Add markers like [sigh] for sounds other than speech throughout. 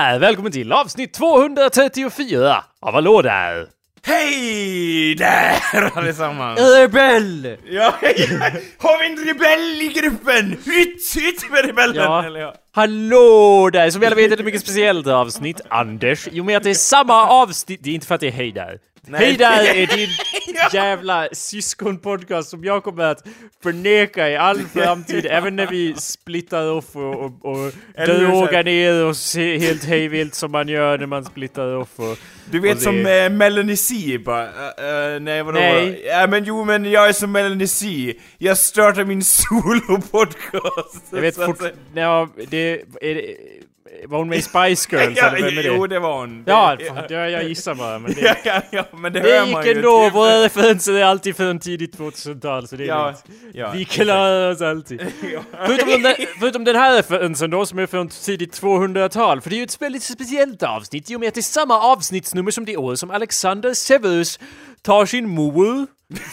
där! Välkommen till avsnitt 234 av Hallå där! Hej där allesammans! Rebell! Ja, har vi en rebell i gruppen? Hytt, hytt med rebellen! Ja. Eller ja. Hallå där! Som vi alla vet är det ett mycket speciellt avsnitt, Anders. Jo med att det är samma avsnitt, det är inte för att det är Hej där. Nej. Hej där är [laughs] din jävla syskonpodcast som jag kommer att förneka i all [laughs] framtid, även när vi splittar off och, och, och drogar ner oss he- helt hejvilt som man gör när man splittar off och... Du och vet det- som eh, Melanie C bara, uh, uh, nej vadå? Nej. Ja men jo men jag är som Melanie C. Jag startar min [laughs] solo-podcast. Jag vet fort... Ja, det... Är var hon med i Spice [laughs] Girls ja, eller det? Jo det var hon. Ja, fan, ja, jag [laughs] gissar bara men det... ja, ja, men det, Det gick ändå, våra referenser är alltid från tidigt 2000-tal så det är Ja, ja. Vi klarar oss alltid. [laughs] Förutom den, förutom den här referensen då som är från tidigt 200-tal, för det är ju ett väldigt speciellt avsnitt i och med att det är samma avsnittsnummer som det år som Alexander Severus tar sin mor,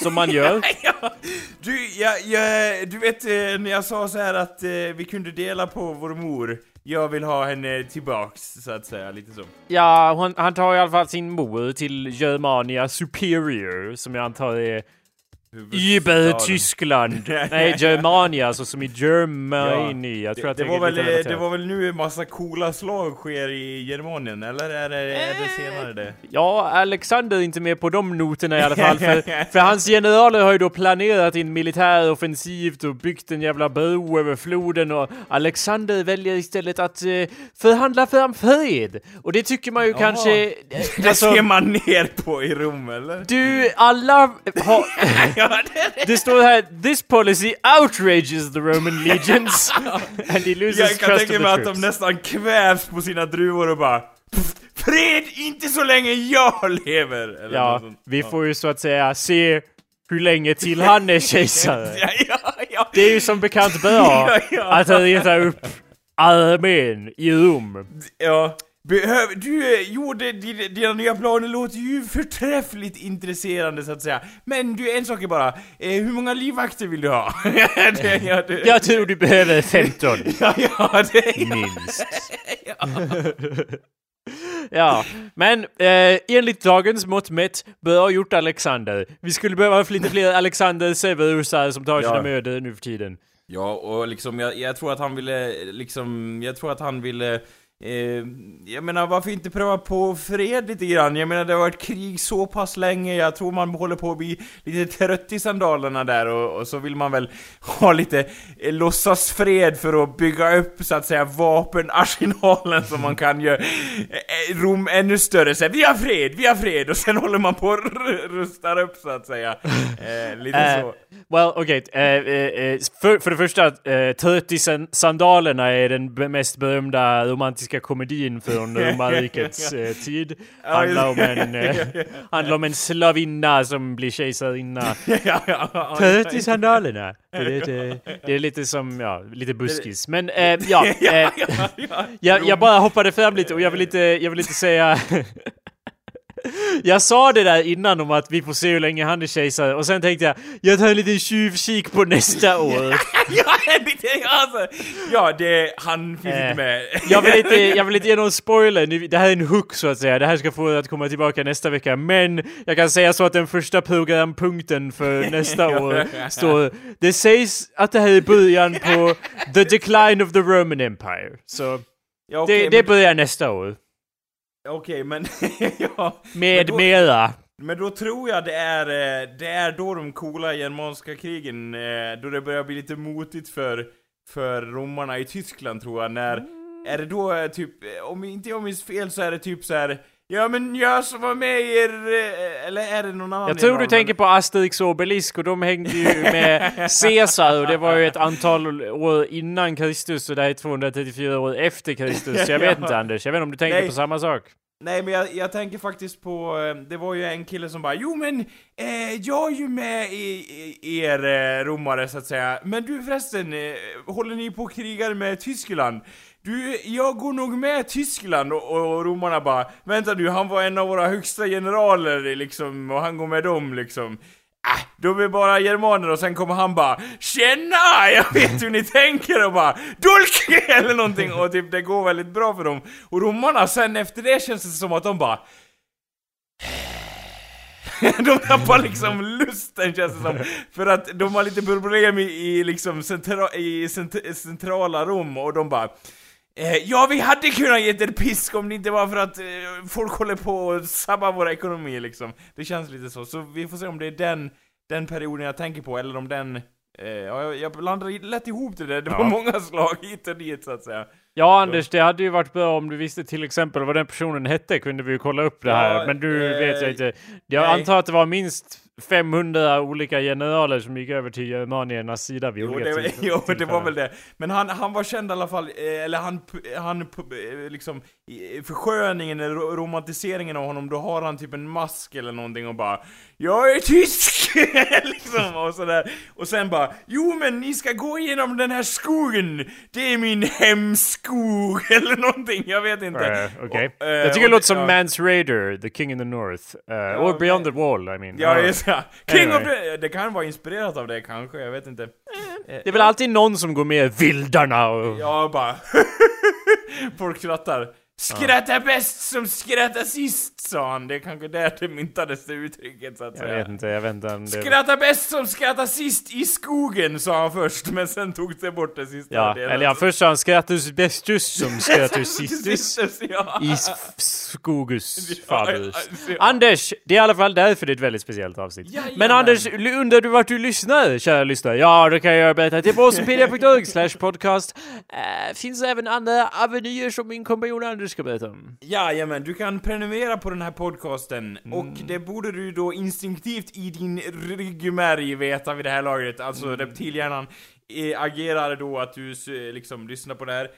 som man gör. ja, du, ja, ja, du vet eh, när jag sa så här att eh, vi kunde dela på vår mor. Jag vill ha henne tillbaks, så att säga, lite så. Ja, hon. han tar i alla fall sin mor till Germania Superior, som jag antar är Über-Tyskland. [laughs] Nej, Germania, alltså som i Germany. Jag tror Det, att det, var väl, eh, det var väl nu en massa coola slag sker i Germanien, eller är det, är det senare det? Ja, Alexander är inte med på de noterna i alla [laughs] fall. För, [laughs] för hans generaler har ju då planerat en militär offensiv och byggt en jävla bro över floden och Alexander väljer istället att eh, förhandla fram fred. Och det tycker man ju kanske... eh, Det alltså, ser man ner på i Rom, eller? du, alla har... det, [laughs] Det står här This policy outrages the Roman legions [laughs] and he loses jag kan trust of tänka the mig att de nästan kvävs på sina druvor och bara "Pff, Fred inte så länge jag lever! Eller Ja, vi får ju så att säga se hur länge till han är kejsare. [laughs] Ja, ja, ja. Det är ju som bekant bra att reta upp armén i Rom. Ja, behöver, du, eh, jo, det, dina, dina nya planer låter ju förträffligt intresserande så att säga. Men du, en sak är bara, eh, hur många livvakter vill du ha? [laughs] det, ja, det, [laughs] Jag tror du behöver 15, [laughs] ja, ja, det, ja. minst. Ja, men eh, enligt dagens mått mätt, bra gjort Alexander. Vi skulle behöva lite fler Alexander Severusar som tar Ja. sina mödor nu för tiden. Ja, och liksom jag, jag tror att han ville, liksom, jag tror att han ville Eh, jag menar varför inte pröva på fred lite grann? Jag menar det har varit krig så pass länge, jag tror man håller på att bli lite trött i sandalerna där och, och så vill man väl ha lite eh, låtsasfred för att bygga upp så att säga vapenarsenalen som man kan göra eh, Rom ännu större. Så här, vi har fred, vi har fred! Och sen håller man på och rustar upp så att säga. Eh, lite Eh, så. well, okej. eh, eh, eh, för, för det första, uh, 30 san- sandalerna är den mest berömda romantiska komedin från [laughs] romarrikets eh, tid. Handlar om en, eh, handlar om en slavinna som blir kejsarinna. [laughs] ja, ja, 30 sandalerna! Det är lite, det är lite som, ja, lite buskis. Men eh, [laughs] ja, eh, ja. jag, jag bara hoppade fram lite och jag vill inte, jag vill inte säga... Jag sa det där innan om att vi får se hur länge han är kejsare och sen tänkte jag jag tar en liten tjuvkik på nästa [laughs] år. ja, lite, alltså, ja, det, han finns Eh, inte med. Jag vill, inte, jag vill inte ge någon spoiler, det här är en hook så att säga. Det här ska få att komma tillbaka nästa vecka. Men jag kan säga så att den första programpunkten för [laughs] nästa år står... Det sägs att det här är början på [laughs] the decline of the Roman Empire. Så ja, okej, det, det börjar nästa år. Okej, men, [laughs] ja. Med Men då- mera. Men då tror jag det är, eh, det är då de coola germanska krigen, eh, då det börjar bli lite motigt för, för romarna i Tyskland tror jag, när, är det då eh, typ, om inte jag minns fel så är det typ så här. Ja men jag som var med i er, eh, eller är det någon annan Jag tror du tänker på Asterix och Obelisk och de hängde ju med [laughs] Caesar och det var ju ett antal år innan Kristus och det här är 234 år efter Kristus. Jag [laughs] vet inte Anders, jag vet inte om du tänker Nej. på samma sak? Nej men jag, jag tänker faktiskt på, eh, det var ju en kille som bara Jo men, eh, jag är ju med i, i er eh, romare så att säga Men du förresten, eh, håller ni på och krigar med Tyskland? Du, jag går nog med Tyskland och, och romarna bara Vänta nu, han var en av våra högsta generaler liksom och han går med dem liksom Äh, de är bara germaner och sen kommer han bara Tjena! [laughs] Jag vet hur ni tänker och bara Dulke! [laughs] Eller någonting och typ det går väldigt bra för dem. Och romarna sen efter det känns det som att de bara äh. [laughs] de tappar liksom lusten känns det som. För att de har lite problem i, i liksom centra, i cent, centrala Rom och de bara Ja, vi hade kunnat ge er pisk om det inte var för att eh, folk håller på att sabba våra ekonomi liksom. Det känns lite så. Så vi får se om det är den, den perioden jag tänker på, eller om den Eh, ja, jag, jag blandade lätt ihop det där, det var många slag hit och dit så att säga. Ja Anders, det hade ju varit bra om du visste till exempel vad den personen hette, kunde vi ju kolla upp det här. Men du eh, vet jag inte. Jag nej. antar att det var minst 500 olika generaler som gick över till germaniernas sida vid jo, olika det, [laughs] Jo, det var väl det. Men han, han var känd i alla fall, eh, eller han, han eh, liksom, försköningen, romantiseringen av honom, då har han typ en mask eller någonting och bara Jag är tysk! [laughs] liksom, och sådär. Och sen bara Jo men ni ska gå igenom den här skogen! Det är min hemskog! [laughs] eller någonting, jag vet inte. Uh, Okej. Okay. Uh, jag tycker det låter som ja. Mans Raider, The King in the North. Uh, ja, or Beyond the Wall, I mean. Ja, just ja. King anyway. of the... Det kan vara inspirerat av det kanske, jag vet inte. Eh, det är väl alltid någon som går med vildarna och... Ja, bara... [laughs] Folk skrattar. Skratta ja. bäst som skrattar sist, sa han. Det är kanske där det myntades det uttrycket, så att jag säga. Vet inte, jag vet inte om det... Skratta bäst som skrattar sist i skogen, sa han först, [laughs] men sen tog det bort det sista ja, delen. Eller ja, först sa han skrattus bästus som [laughs] skrattus sistus ja. i skogus fabus. Ja, Anders, det är i alla fall därför det är ett väldigt speciellt avsnitt. Ja, men Anders, undrar du vart du lyssnar, kära lyssnare? Ja, då kan jag berätta till på [laughs] slash podcast. Äh, finns även andra avenyer som min kompanjon Anders du ska berätta om. Jajamän, du kan prenumerera på den här podcasten mm. och det borde du då instinktivt i din ryggmärg veta vid det här laget. Alltså mm. reptilhjärnan eh, agerar då att du liksom lyssnar på det här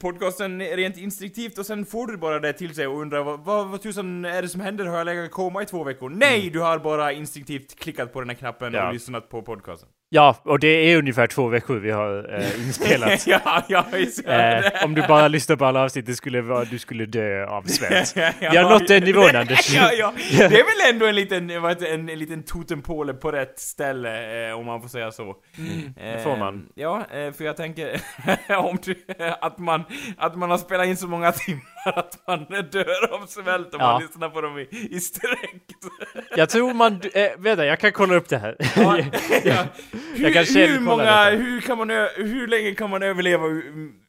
podcasten rent instinktivt och sen får du bara det till sig och undrar vad, vad, vad tusan är det som händer? Har jag legat koma i två veckor? Nej! Mm. Du har bara instinktivt klickat på den här knappen ja. och lyssnat på podcasten. Ja, och det är ungefär två veckor vi har eh, inspelat. [laughs] ja, ja, eh, om du bara lyssnar på alla avsnitt, det skulle vara, du skulle dö av [laughs] svält. ja, vi har nått den nivån, [laughs] Anders. ja, ja. Det är väl ändå en liten, en, en liten totempåle på rätt ställe, eh, om man får säga så. Mm, det får man. Eh, ja, eh, för jag tänker, om du, att, man, att man har spelat in så många timmar [laughs] att man dör av svält om ja. man lyssnar på dem i, i sträck. [laughs] jag tror man, äh, vänta, jag kan kolla upp det här. Ja, [laughs] ja. Hur, hur många, hur kan man, hur länge kan man överleva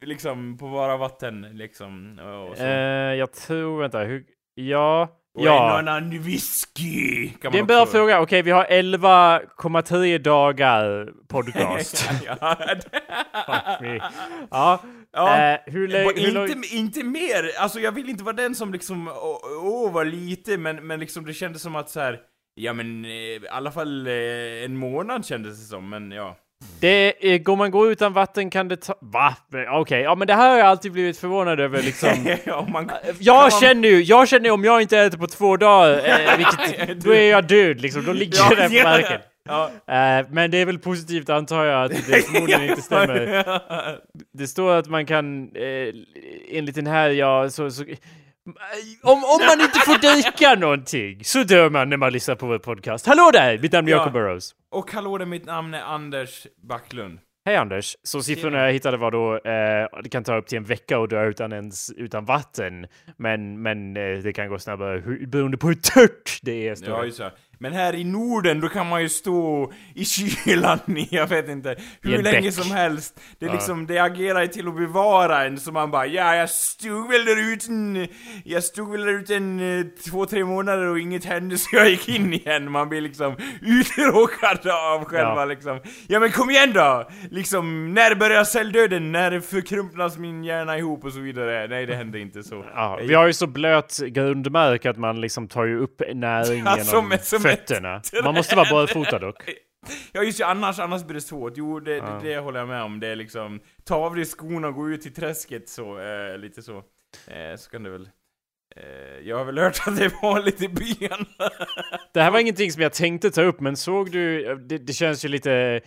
liksom på bara vatten liksom? Och så? Uh, jag tror, vänta, hur, ja. Och ja. en annan whisky! Kan det är en bra fråga. Okej, vi har 11,10 dagar podcast. [laughs] ja. ja. Ja, uh, hur hur inte, inte mer! Alltså jag vill inte vara den som liksom, åh, oh, var lite, men, men liksom det kändes som att så här Ja men eh, i alla fall eh, en månad kändes det som, men ja. Det går man gå utan vatten kan det ta... Va? Okej, okay. ja men det här har jag alltid blivit förvånad över liksom. [laughs] ja, man, jag man... känner ju, jag känner ju om jag inte äter på två dagar, eh, vilket, [laughs] då är jag död liksom, då ligger jag där på marken. [laughs] Ja. Uh, men det är väl positivt antar jag att det förmodligen inte stämmer. Det står att man kan, uh, enligt den här, ja, så, så om, om man inte får dyka någonting så dör man när man lyssnar på vår podcast. Hallå där! Mitt namn är Jacob Burrows. Och hallå där, mitt namn är Anders Backlund. Hej Anders! Så siffrorna jag hittade var då, eh, det kan ta upp till en vecka att dö utan, ens, utan vatten. Men, men eh, det kan gå snabbare beroende på hur tört det är. Ja, just det. Men här i Norden, då kan man ju stå i kylan i, jag vet inte, hur länge däck. som helst. Det är ja. liksom, det agerar ju till att bevara en, så man bara ja, jag stod väl där ute en, jag stod väl där ute en eh, två, tre månader och inget hände [laughs] så jag gick in igen. Man blir liksom [laughs] uttråkad av själva ja. liksom. Ja men kom igen då! Liksom, när börjar celldöden? När förkrumpnas min hjärna ihop och så vidare? Nej, det hände inte så. Ja, vi har ju så blöt grundmark att man liksom tar ju upp näringen [laughs] ja, som, som fötterna. [laughs] Man måste vara barfota dock. Ja just det, annars, annars blir det svårt. Jo, det, ja. det, det håller jag med om. Det är liksom, ta av dig skorna och gå ut i träsket så, eh, lite så. Eh, så kan det väl jag har väl hört att det är vanligt i byn. [laughs] Det här var ingenting som jag tänkte ta upp, men såg du? Det, det känns ju lite,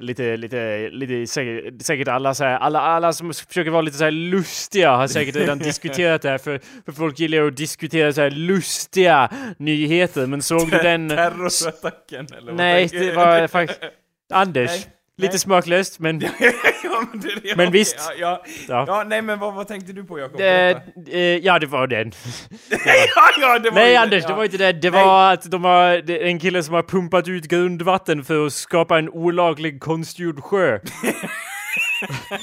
lite, lite, lite säkert, säkert alla så här, alla, alla som försöker vara lite så här lustiga har säkert redan [laughs] diskuterat det här, för, för folk gillar ju att diskutera så här lustiga nyheter, men såg du den? Terrorattacken eller vad Nej, det var faktiskt Anders. Nej, Lite nej. smaklöst, men [laughs] ja, men, det, ja, Men visst. Ja, ja, ja. ja, nej men vad, vad tänkte du på Jakob? Det, eh, ja, det var den. [laughs] ja, ja, det var Nej ju- Anders, det var inte det. Det Nej. var att de har en kille som har pumpat ut grundvatten för att skapa en olaglig konstgjord sjö. [laughs]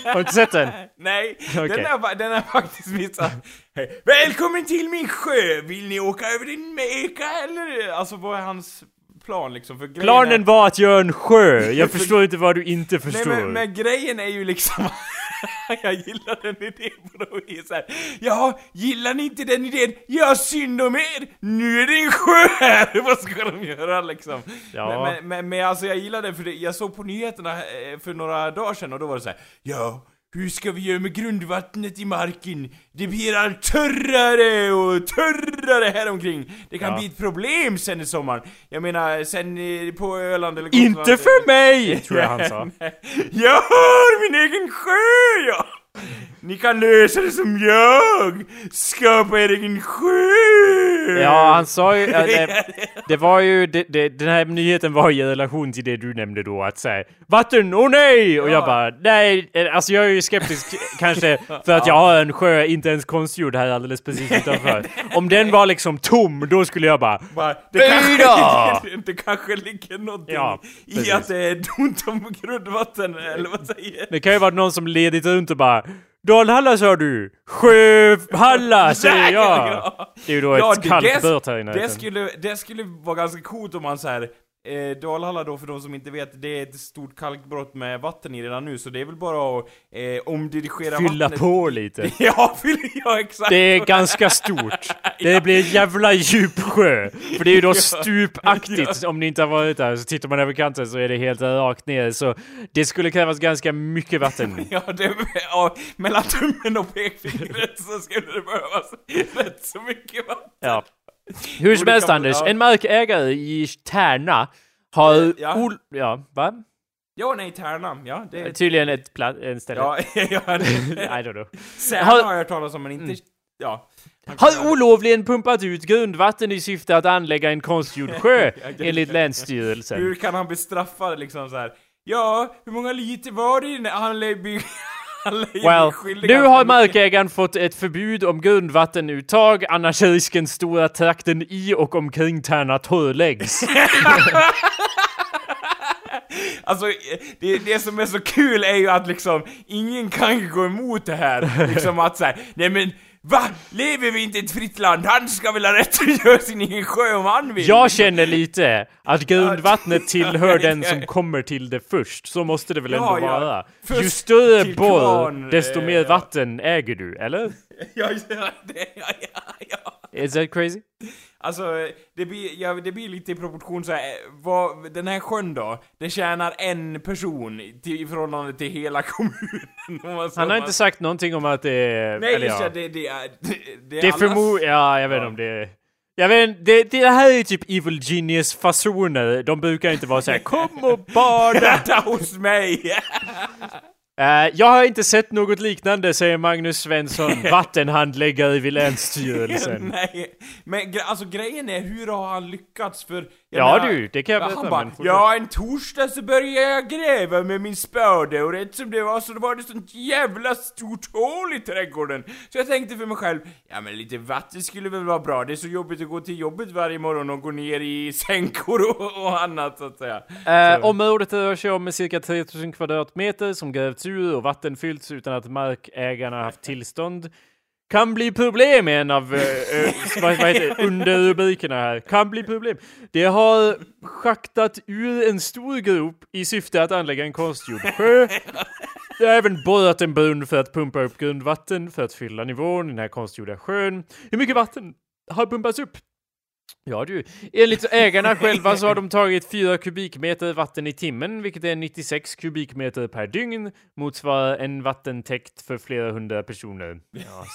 har du inte sett den? Nej, Okej. den, fa- den är faktiskt missat. Hej. Välkommen till min sjö! Vill ni åka över din meka eller? Alltså vad är hans plan liksom? För Planen är, var att göra en sjö. Jag [laughs] förstår inte vad du inte Nej förstår. men, men grejen är ju liksom [laughs] Jag gillar den idén på något vis här. Ja, gillar ni inte den idén? Ja, synd om er! Nu är det en sjö här! [laughs] Vad ska de göra liksom? Ja. Men, men, men, men alltså jag gillar det för det, jag såg på nyheterna eh, för några dagar sedan och då var det så här. Ja, hur ska vi göra med grundvattnet i marken? Det blir allt törrare och törrare här omkring. Det kan Ja. bli ett problem sen i sommar. Jag menar, sen eh, på Öland eller Gotland. Inte för mig! [laughs] Tror jag han sa. [laughs] Jag har min egen sjö, ja! Ni kan lösa det som jag! Skapa er egen sjö! Ja, han sa ju... äh, [laughs] det, det var ju... Det, det, den här nyheten var i relation till det du nämnde då, att säga Vatten, åh nej! Och jag Ja. bara, nej, eh, alltså jag är ju skeptisk [laughs] kanske för att jag har en sjö, inte ens konstgjord här alldeles precis utanför. [laughs] Om den var liksom tom, då skulle jag bara Bara, det, kanske det kanske ligger någonting Ja, i att det är ont om grundvatten, eller vad säger Det kan ju vara någon som ledit runt och bara Dalhalla sa du! Sjöhalla [laughs] säger jag! ja. Det är ju då Ja, ett det- kallt det- bört här i det närheten. skulle, det skulle vara ganska coolt om man så här. Eh, Dalhalla då, för de som inte vet, det är ett stort kalkbrott med vatten i redan nu, så det är väl bara att eh, omdirigera Fylla vattnet. på lite. [laughs] Ja, fylla, ja exakt! Det är ganska stort. [laughs] Det blir en jävla djup sjö. För det är ju då [laughs] stupaktigt. Om ni inte har varit där så tittar man över kanten så är det helt rakt ner. Så det skulle krävas ganska mycket vatten. Ja, det, ja, mellan tummen och pekfingret så skulle det behövas rätt så mycket vatten. Ja. Hur som helst Anders, ja. en markägare i Tärna har... Ja. Ol- ja, va? Ja, nej, Tärna, ja, det... Tydligen ett pla- en ställe. Ja, [laughs] ja, det... [laughs] I don't know. Särna Har- har jag hört talas om, men inte... Ja. Har olovligen pumpat ut grundvatten i syfte att anlägga en konstgjord sjö, [laughs] enligt Länsstyrelsen. Hur kan han bestraffa liksom så här? Ja, hur många liter var det när han lär Well, nu har markägaren fått ett förbud om grundvattenuttag, annars är risken stor att trakten i och omkring Tärna torrläggs. [laughs] Alltså, det, det som är så kul är ju att liksom, ingen kan gå emot det här. [laughs] Liksom att säga, nej men Va? Lever vi inte i ett fritt land? Han ska väl ha rätt att göra sin egen sjö om han vill? Jag känner lite att grundvattnet tillhör den som kommer till det först. Så måste det väl ändå ja. vara. Först Ju större kvarn, desto eh, mer vatten äger du, eller? Ja, ja, det, ja, ja, ja. Is that crazy? Alltså, det blir, ja, det blir lite i proportion så här, eh, vad, den här sjön då, den tjänar en person till, i förhållande till hela [laughs] kommunen. Han har inte sagt någonting om att det är... Nej, eller ja. det, det, det är... Det, det är Det är förmodligen... Ja, jag vet inte om det är... Jag vet det, det här är typ Evil Genius-fasoner. De brukar inte vara såhär [laughs] 'Kom och bada!' Hos mig! [laughs] Eh, jag har inte sett något liknande, säger Magnus Svensson, [laughs] vattenhandläggare vid [laughs] Länsstyrelsen. Nej, men alltså grejen är, hur har han lyckats? För... Ja menar- du, det kan jag Ja, berätta. han bara, ja en torsdag så började jag gräva med min spade och rätt som det var så var det sånt jävla stort hål i trädgården. Så jag tänkte för mig själv, ja men lite vatten skulle väl vara bra, det är så jobbigt att gå till jobbet varje morgon och gå ner i sänkor och, och annat så att säga. Eh, området rör sig om cirka 3000 kvadratmeter som grävts ur och vattenfyllts utan att markägarna haft tillstånd. Kan bli problem i en av uh, vad, vad heter underrubrikerna här. Kan bli problem. Det har schaktat ur en stor grop i syfte att anlägga en konstgjord sjö. Det har även borrat en brunn för att pumpa upp grundvatten för att fylla nivån i den här konstgjorda sjön. Hur mycket vatten har pumpats upp? Ja du, enligt ägarna själva så har de tagit 4 kubikmeter vatten i timmen, vilket är 96 kubikmeter per dygn, motsvarar en vattentäkt för flera hundra personer. Ja,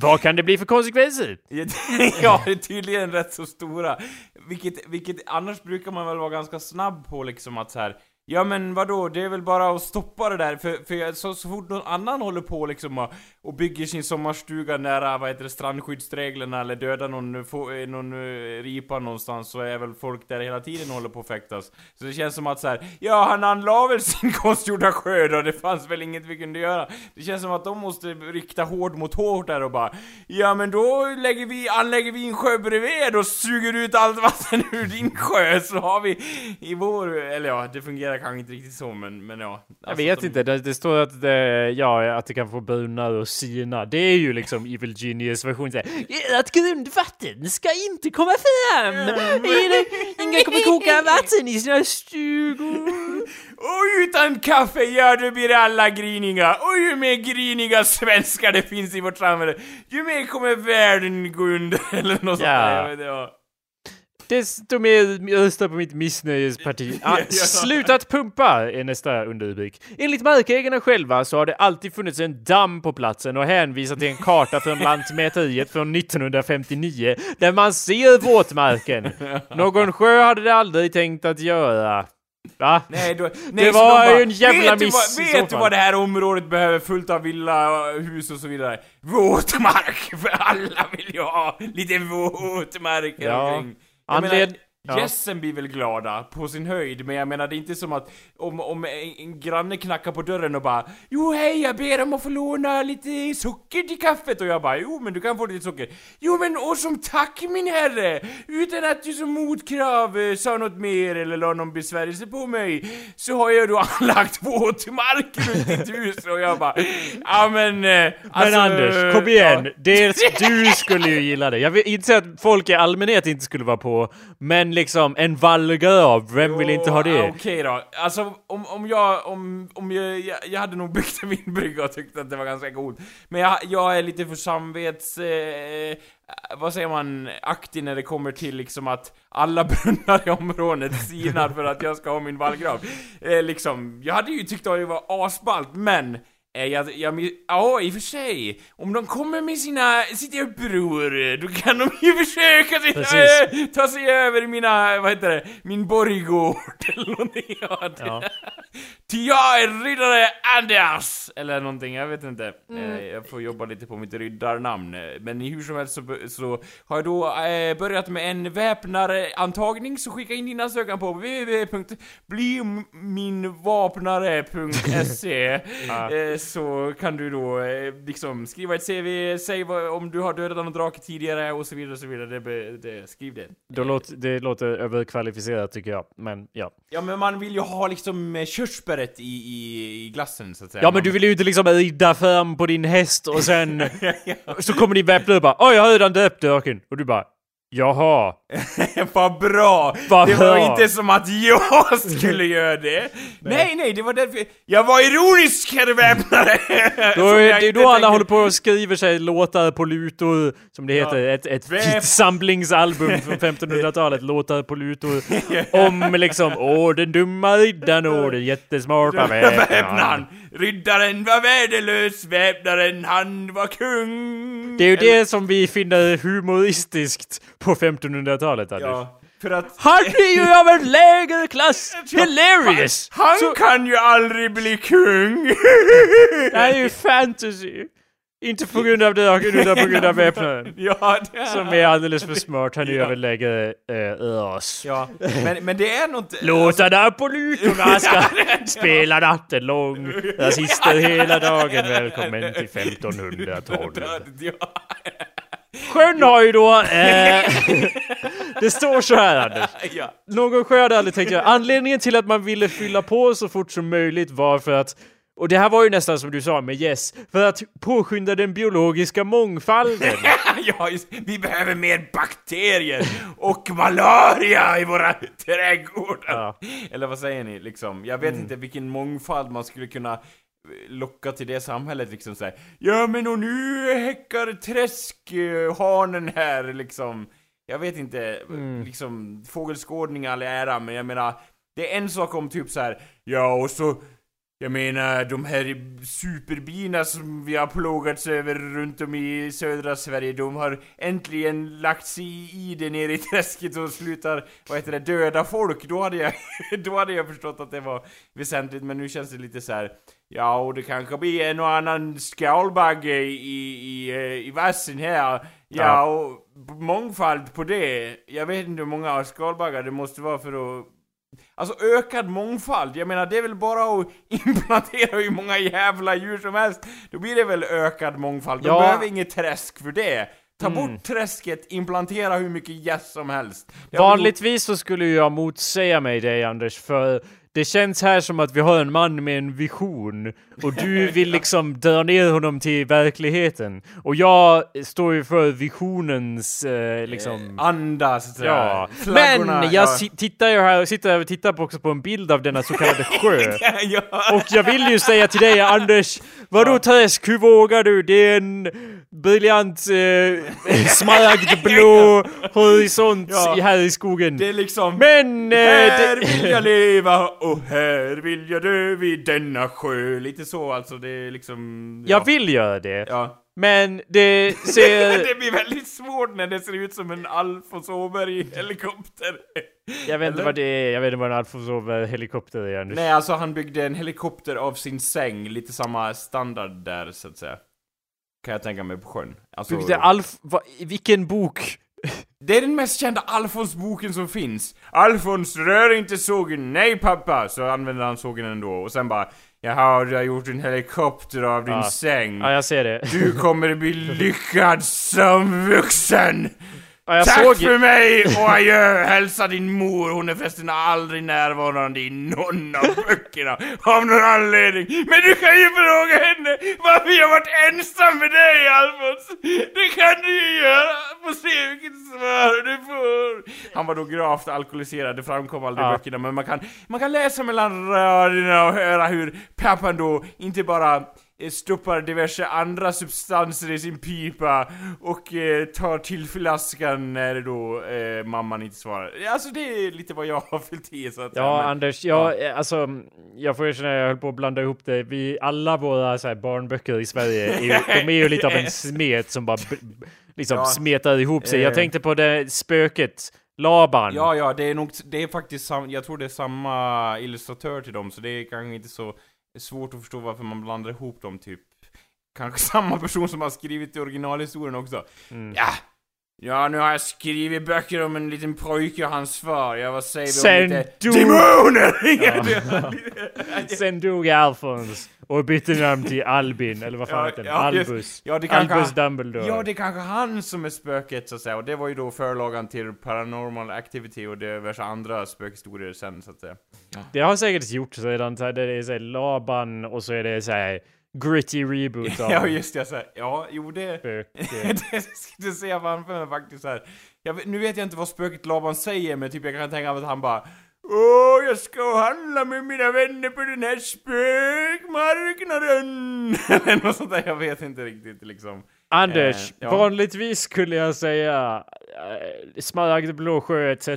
Vad kan det bli för konsekvenser? [laughs] ja, det är tydligen rätt så stora. Vilket, vilket annars brukar man väl vara ganska snabb på liksom att så här. Ja men vadå, det är väl bara att stoppa det där, för, för så, så fort någon annan håller på liksom och, och bygger sin sommarstuga nära, vad heter det, strandskyddsreglerna eller dödar någon, få, eh, någon uh, ripa någonstans så är väl folk där hela tiden och håller på att fäktas. Så det känns som att så här, ja han anlade väl [laughs] sin konstgjorda sjö då, det fanns väl inget vi kunde göra. Det känns som att de måste rikta hård mot hårt där och bara, ja men då lägger vi, anlägger vi en sjö bredvid och suger ut allt vatten ur din sjö så har vi i vår, eller ja, det fungerar kanske inte riktigt så men, men ja. Jag vet de... inte, det, det, står att det, ja, att det kan få bruna och sina. Det är ju liksom Evil Genius version såhär. Att grundvatten ska inte komma fram! Ingen kommer koka vatten i sina stugor. Och utan kaffe, ja då blir alla griniga. Och ju mer griniga svenskar det finns i vårt samhälle, ju mer kommer världen gå under [laughs] eller något sånt där. Ja. Desto mer röstar på mitt missnöjesparti. [laughs] Ah, slutat pumpa är nästa underrubrik. Enligt markägarna själva så har det alltid funnits en damm på platsen och hänvisar till en karta från [laughs] Lantmäteriet från 1959 där man ser våtmarken. [laughs] Någon sjö hade det aldrig tänkt att göra. Va? Nej, då, nej, det var ju en jävla vet miss du, vad, vet du vad det här området behöver fullt av villahus och så vidare? Våtmark! För alla vill ju ha lite våtmark ja. omkring. Anled mean. Ja. Gässen blir väl glada, på sin höjd, men jag menar det är inte som att om, om en, en granne knackar på dörren och bara Jo hej, jag ber om att få låna lite socker till kaffet och jag bara Jo men du kan få lite socker Jo men och som tack min herre! Utan att du som motkrav eh, sa något mer eller la någon besvärjelse på mig Så har jag då [laughs] anlagt våtmark runt ditt hus och jag bara Ja men eh, alltså, Men Anders, kom igen! Ja. Dels [laughs] du skulle ju gilla det. Jag vill inte säga att folk i allmänhet inte skulle vara på, men liksom en vallgrav, vem jo, vill inte ha det? Okej okay då, alltså om, om jag, om, om jag, jag, jag hade nog byggt en vindbrygga och tyckt att det var ganska coolt. Men jag, jag är lite för samvets... Eh, vad säger man, aktig när det kommer till liksom att alla [laughs] brunnar i området sinar för att jag ska ha min vallgrav. Eh, liksom, jag hade ju tyckt att det var asballt, men jag, jag, ja, i och för sig. Om de kommer med sina, sitt uppror, då kan de ju [laughs] försöka sig, äh, ta sig över mina, vad heter det, min borggård [laughs] eller någonting. Ja. Ty jag är riddare Anders! Eller någonting, jag vet inte. Mm. Eh, jag får jobba lite på mitt riddarnamn. Men hur som helst så, så har jag då äh, börjat med en väpnarantagning, så skicka in din ansökan på www.bliminvapnare.se ah [laughs] så kan du då eh, liksom skriva ett CV, säg vad, om du har dödat någon drake tidigare och så vidare och så vidare. Det, det, skriv det. Då låter, det låter överkvalificerat tycker jag, men ja. Ja men man vill ju ha liksom eh, körsbäret i, i, i glassen så att säga. Ja men du vill ju inte liksom rida fram på din häst och sen [laughs] så kommer din väpnare och bara Oj jag har redan döpt draken. Och du bara Jaha. [laughs] Vad bra! Vad det bra. var inte som att jag skulle göra det. nej, nej, det var därför... Jag var ironisk, herr väpnare! [laughs] då är det då alla håller på och skriver sig låtar på lutor, som det heter, ja. ett, ett Väp... samlingsalbum [laughs] från 1500-talet, låtar på lutor. om liksom, åh den dumma riddaren och den jättesmarta väpnaren. Riddaren var värdelös, väpnaren han var kung. Det är ju det som vi finner humoristiskt på 1500-talet, Anders. Ja, för att... Han är ju av en lägre klass! Hilarious! Han, han Så... kan ju aldrig bli kung! det här är ju fantasy! Inte på grund av draken utan på grund av väpnaren. [laughs] ja, det är... Som är alldeles för smart, han ja. överlägger äh, oss. Ja, men, men det är något... Låta alltså... Napolytorna [laughs] ska spela natten lång. [laughs] Rasister hela dagen, välkommen till 1500-talet. Sjön har ju då... Eh, det står så här Anders. Någon sjö hade aldrig tänkt göra. Anledningen till att man ville fylla på så fort som möjligt var för att och det här var ju nästan som du sa med Yes, för att påskynda den biologiska mångfalden. [laughs] ja, vi behöver mer bakterier och malaria i våra trädgårdar. Ja. Eller vad säger ni liksom? Jag vet mm. inte vilken mångfald man skulle kunna locka till det samhället liksom såhär Ja men och nu häckar träskhanen här liksom Jag vet inte, mm. liksom fågelskådning all ära men jag menar Det är en sak om typ så här, ja och så Jag menar, de här superbina som vi har plågats över runt om i södra Sverige, de har äntligen lagt sig i det nere i träsket och slutar, vad heter det, döda folk. Då hade jag, [laughs] då hade jag förstått att det var väsentligt, men nu känns det lite så här. Ja, och det kanske blir en och annan skalbagge i, i, i, i vassen här. Ja, Ja. och mångfald på det. Jag vet inte hur många skalbaggar det måste vara för att Alltså ökad mångfald, jag menar det är väl bara att [laughs] implantera hur många jävla djur som helst. Då blir det väl ökad mångfald. De Ja. behöver inget träsk för det. Ta Mm. bort träsket, implantera hur mycket gäss som helst. Vanligtvis så skulle jag motsäga mig dig Anders, för det känns här som att vi har en man med en vision och du vill liksom dra ner honom till verkligheten. Och jag står ju för visionens eh, liksom... gjort anda, så säga. Ja, Flaggorna, men ja. jag si- tittar ju här, sitter och tittar på också på en bild av denna så kallade [laughs] sjö. ja. Och jag vill ju säga till dig Anders, vadå träsk, hur vågar du? Det är en briljant eh, [laughs] smaragdblå [laughs] horisont Ja. här i skogen. Det är liksom... Men... Eh, här det, vill jag leva och här vill jag dö vid denna sjö. Lite så alltså, det är liksom... jag vill göra det. Ja. Men det ser... [laughs] det blir väldigt svårt när det ser ut som en Alfons Åberg-helikopter. Jag vet inte vad det är, jag vet inte vad en Alfons helikopter är. Nej, alltså han byggde en helikopter av sin säng, lite samma standard där så att säga. Kan jag tänka mig på sjön. Alltså, Byggde Alf... Va, vilken bok? [laughs] det är den mest kända Alfons-boken som finns. Alfons, rör inte sågen. Nej pappa! Så använder han sågen ändå. Och sen bara, jaha, du har gjort en helikopter av din Ja. säng. Ja, jag ser det. Du kommer bli [laughs] lyckad som vuxen! Ja, Tack såg... för mig och adjö! Hälsa din mor, hon är förresten aldrig närvarande i någon av böckerna av någon anledning. Men du kan ju fråga henne varför jag varit ensam med dig Alfons! Det kan du ju göra! Få se vilket svar du får! Han var då gravt alkoholiserad, det framkom aldrig i Ja. böckerna, men man kan, man kan läsa mellan raderna och höra hur pappan då inte bara stoppar diverse andra substanser i sin pipa och eh, tar till flaskan när då eh, mamman inte svarar. Alltså det är lite vad jag har fyllt i så att Ja, men- Anders, jag, eh, alltså, jag får erkänna, jag höll på att blanda ihop det. Vi, alla våra så här, barnböcker i Sverige, är [laughs] de är ju lite av en smet som bara liksom Ja. smetar ihop sig. Eh. Jag tänkte på det spöket, Laban. Ja, ja, det är nog, det är faktiskt sam, jag tror det är samma illustratör till dem, så det är kanske inte så svårt att förstå varför man blandar ihop dem typ. Kanske [laughs] samma person som har skrivit originalhistorien också. Mm. Ja! Ja, nu har jag skrivit böcker om en liten pojke och hans far. Ja, vad säger vi Sen om lite dog- demoner? [laughs] Sen dog Alfons och bytte namn till Albin, eller vad fan Ja, heter ja, Albus. ja, det kanske- Albus Dumbledore. Ja, det är kanske han som är spöket så att säga. Och det var ju då förlagan till Paranormal Activity och diverse andra spökhistorier sen så att säga. Det har säkert gjorts redan, det är så här, Laban och så är det så här gritty reboot [laughs] av Ja, just det. Så här. Ja, jo det... spöke. [laughs] det skulle säga framför mig faktiskt här. Jag nu vet jag inte vad spöket Laban säger, men typ jag kan tänka mig att han bara Åh, jag ska handla med mina vänner på den här spökmarknaden! [laughs] Eller något sånt där, jag vet inte riktigt liksom. Anders, Eh, ja. vanligtvis skulle jag säga äh, smaragdblå sjö etc.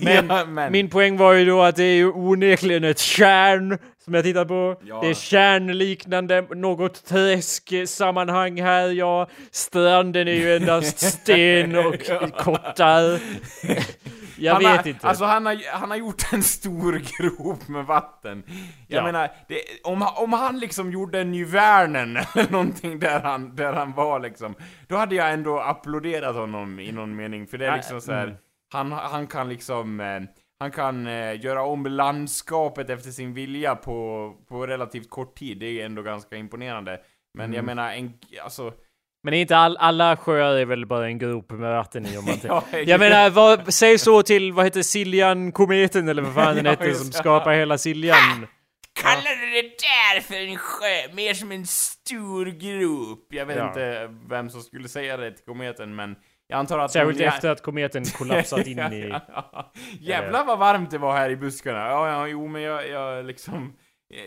Men, Ja, men- min poäng var ju då att det är ju onekligen ett kärn som jag tittar på. Ja. Det är kärnliknande, något träsksammanhang här, ja. Stranden är ju endast [laughs] sten och kottar. [laughs] jag han vet har, inte. Alltså han har, han har gjort en stor [laughs] grop med vatten. Jag Ja. menar, det, om, om han liksom gjorde en ny Värnen eller någonting där han, där han var liksom, då hade jag ändå applåderat honom i någon mening, för det är Ja, liksom så här, mm. han, han kan liksom, eh, han kan eh, göra om landskapet efter sin vilja på, på relativt kort tid, det är ändå ganska imponerande. Men Mm. jag menar, en, alltså... Men inte all, alla sjöar är väl bara en grop med vatten i om man [laughs] Ja, Jag menar, vad, säg så till, vad heter Siljan-kometen eller vad fan den [laughs] just som skapar hela Siljan? [laughs] Kallar du det där för en sjö? Mer som en stor grop. Jag vet Ja. inte vem som skulle säga det till kometen, men jag antar att... Särskilt någon- efter att kometen kollapsat in i... [laughs] Jävlar vad varmt det var här i buskarna. Ja, ja, jo, men jag, jag liksom...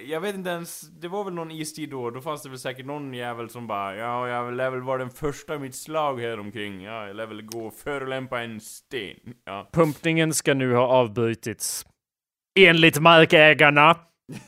Jag vet inte ens, det var väl någon istid då, då fanns det väl säkert någon jävel som bara Ja, jag lär väl vara den första i mitt slag här omkring. Ja, jag lär väl gå och förolämpa en sten. Ja. Pumpningen ska nu ha avbrutits. Enligt markägarna. [laughs] [laughs]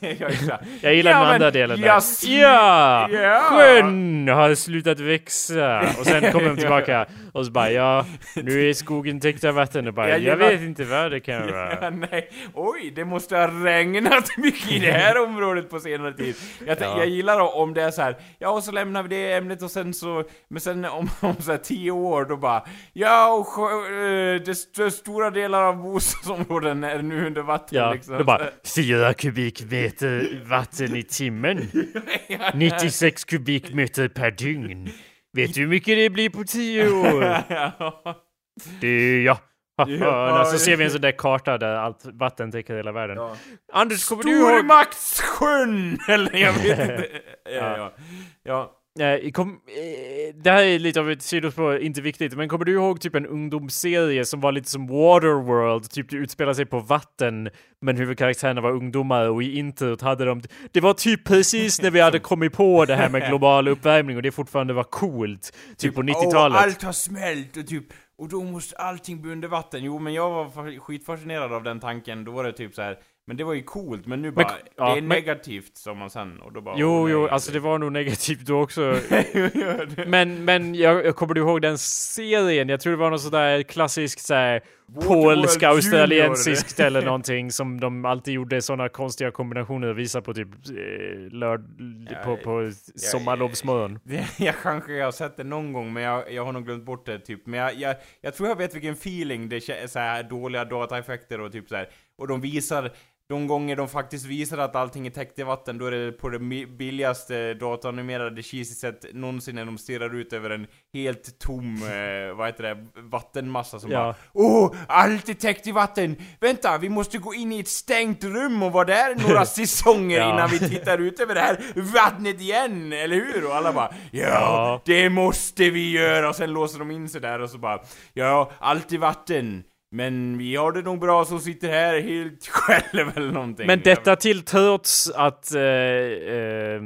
Jag gillar Ja, den andra delen där. Ja! Ja. Sjön har slutat växa. Och sen kommer de tillbaka och så bara ja, nu är skogen täckt av vatten och bara Jag jag vet inte vad det kan Ja, vara. nej. Oj, det måste ha regnat mycket i det här området på senare tid. Jag, Ja. jag gillar om det är så här, ja och så lämnar vi det ämnet och sen så, men sen om, [laughs] om så här tio år då bara, ja och eh, det, st- stora delar av bostadsområden är nu under vatten Ja, liksom. då bara fyra kubikmeter vatten i timmen. [laughs] Ja, 96 kubikmeter per dygn. Vet du hur mycket det blir på tio år? [laughs] Det, ja. Ja, [laughs] så ser vi en sån där karta där allt vatten täcker hela världen. Ja. Anders, kommer du ihåg? Stormaktssjön! [laughs] Eller jag vet inte. Ja, ja. ja. Eh, kom, eh, det här är lite av ett sidospår, inte viktigt, men kommer du ihåg typ en ungdomsserie som var lite som Waterworld, typ det utspelar sig på vatten, men huvudkaraktärerna var ungdomar och i introt hade de... Det var typ precis när vi hade kommit på det här med global uppvärmning och det fortfarande var coolt, typ på Åh, 90-talet. allt har smält och typ, och då måste allting bli under vatten. Jo, men jag var fa- skitfascinerad av den tanken. Då var det typ så här. Men det var ju coolt, men nu bara, ja, det är men- negativt, sa man sen. Och då bara, Jo, åh, jo, alltså det var nog negativt då också. [laughs] Ja, Men, men jag, jag kommer du ihåg den serien? Jag tror det var någon sådär klassisk såhär polska, australiensiskt eller någonting som de alltid gjorde sådana konstiga kombinationer och visade på typ eh, lörd, Ja, på, på sommarlovsmorgon. Det, [laughs] jag kanske har sett det någon gång, men jag, jag har nog glömt bort det typ. Men jag, jag, jag tror jag vet vilken feeling det är, så här dåliga dataeffekter och typ så här. Och de visar, de gånger de faktiskt visar att allting är täckt i vatten, då är det på det billigaste dataanimerade cheesy sätt någonsin när de stirrar ut över en helt tom, eh, vad heter det, vattenmassa som Ja. bara Åh, allt är täckt i vatten! Vänta, vi måste gå in i ett stängt rum och vara där några [laughs] säsonger Ja. innan vi tittar ut över det här vattnet igen, eller hur? Och alla bara ja, Ja. det måste vi göra! Och sen låser de in sig där och så bara ja, allt i vatten. Men vi har det nog bra som sitter här helt [laughs] själv eller någonting. Men detta till trots att... Eh, eh,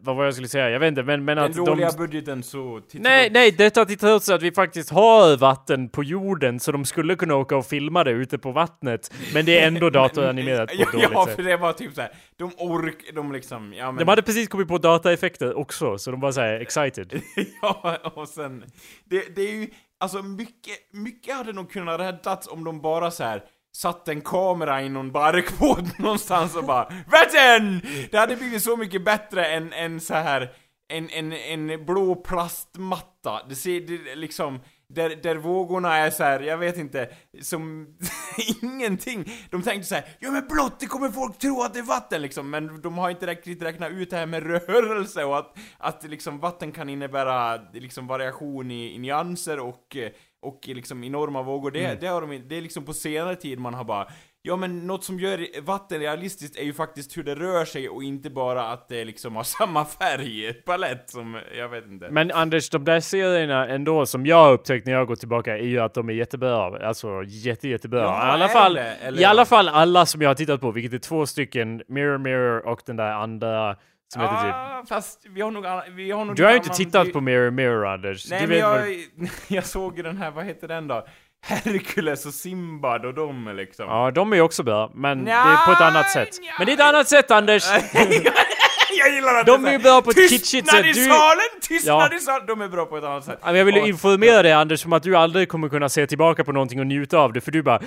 vad var jag skulle säga? Jag vet inte, men, men Den att dåliga de... budgeten så... Nej, nej, detta till trots att vi faktiskt har vatten på jorden så de skulle kunna åka och filma det ute på vattnet. Men det är ändå [laughs] datoranimerat på ja, ett dåligt ja, sätt. för det var typ så här. de ork... de liksom, ja men... De hade precis kommit på dataeffekter också, så de var såhär excited. [laughs] ja, och sen... Det, det är ju... Alltså mycket, mycket hade nog kunnat räddats om de bara så här satt en kamera i någon barkbåt [laughs] någonstans och bara VÄTTEN! Det hade blivit så mycket bättre än, än så här en, en, en blå plastmatta. Det ser det, liksom... Där, där vågorna är så här, jag vet inte, som [laughs] ingenting. De tänkte så här, ja men blått, det kommer folk tro att det är vatten liksom, men de har inte riktigt räknat ut det här med rörelse och att, att liksom vatten kan innebära liksom variation i, i nyanser och, och liksom enorma vågor. Det, det, har de, det är liksom på senare tid man har bara, ja men något som gör vatten realistiskt är ju faktiskt hur det rör sig och inte bara att det liksom har [laughs] samma färgpalett som, jag vet inte. Men Anders, de där serierna ändå som jag har upptäckt när jag går tillbaka är ju att de är jättebra. Alltså jätte, jättebra. Ja, I alla fall? Eller i alla fall alla som jag har tittat på, vilket är två stycken, Mirror Mirror och den där andra som heter typ... ah, fast vi har nog, alla- vi har nog Du har ju inte tittat vi- på Mirror Mirror Anders. Nej du men jag, vad- [laughs] jag såg ju den här, vad heter den då? Hercules och Simbad och de liksom. Ja, de är ju också bra, men Nja, det är på ett annat sätt. nja. Men det är ett annat sätt Anders! [laughs] jag gillar att De är ju bra på ett Tystnad kitschigt sätt. i Du- salen! Tystnad Ja. i salen! De är bra på ett annat sätt. Jag vill ju Och- informera dig Anders som att du aldrig kommer kunna se tillbaka på någonting och njuta av det för du bara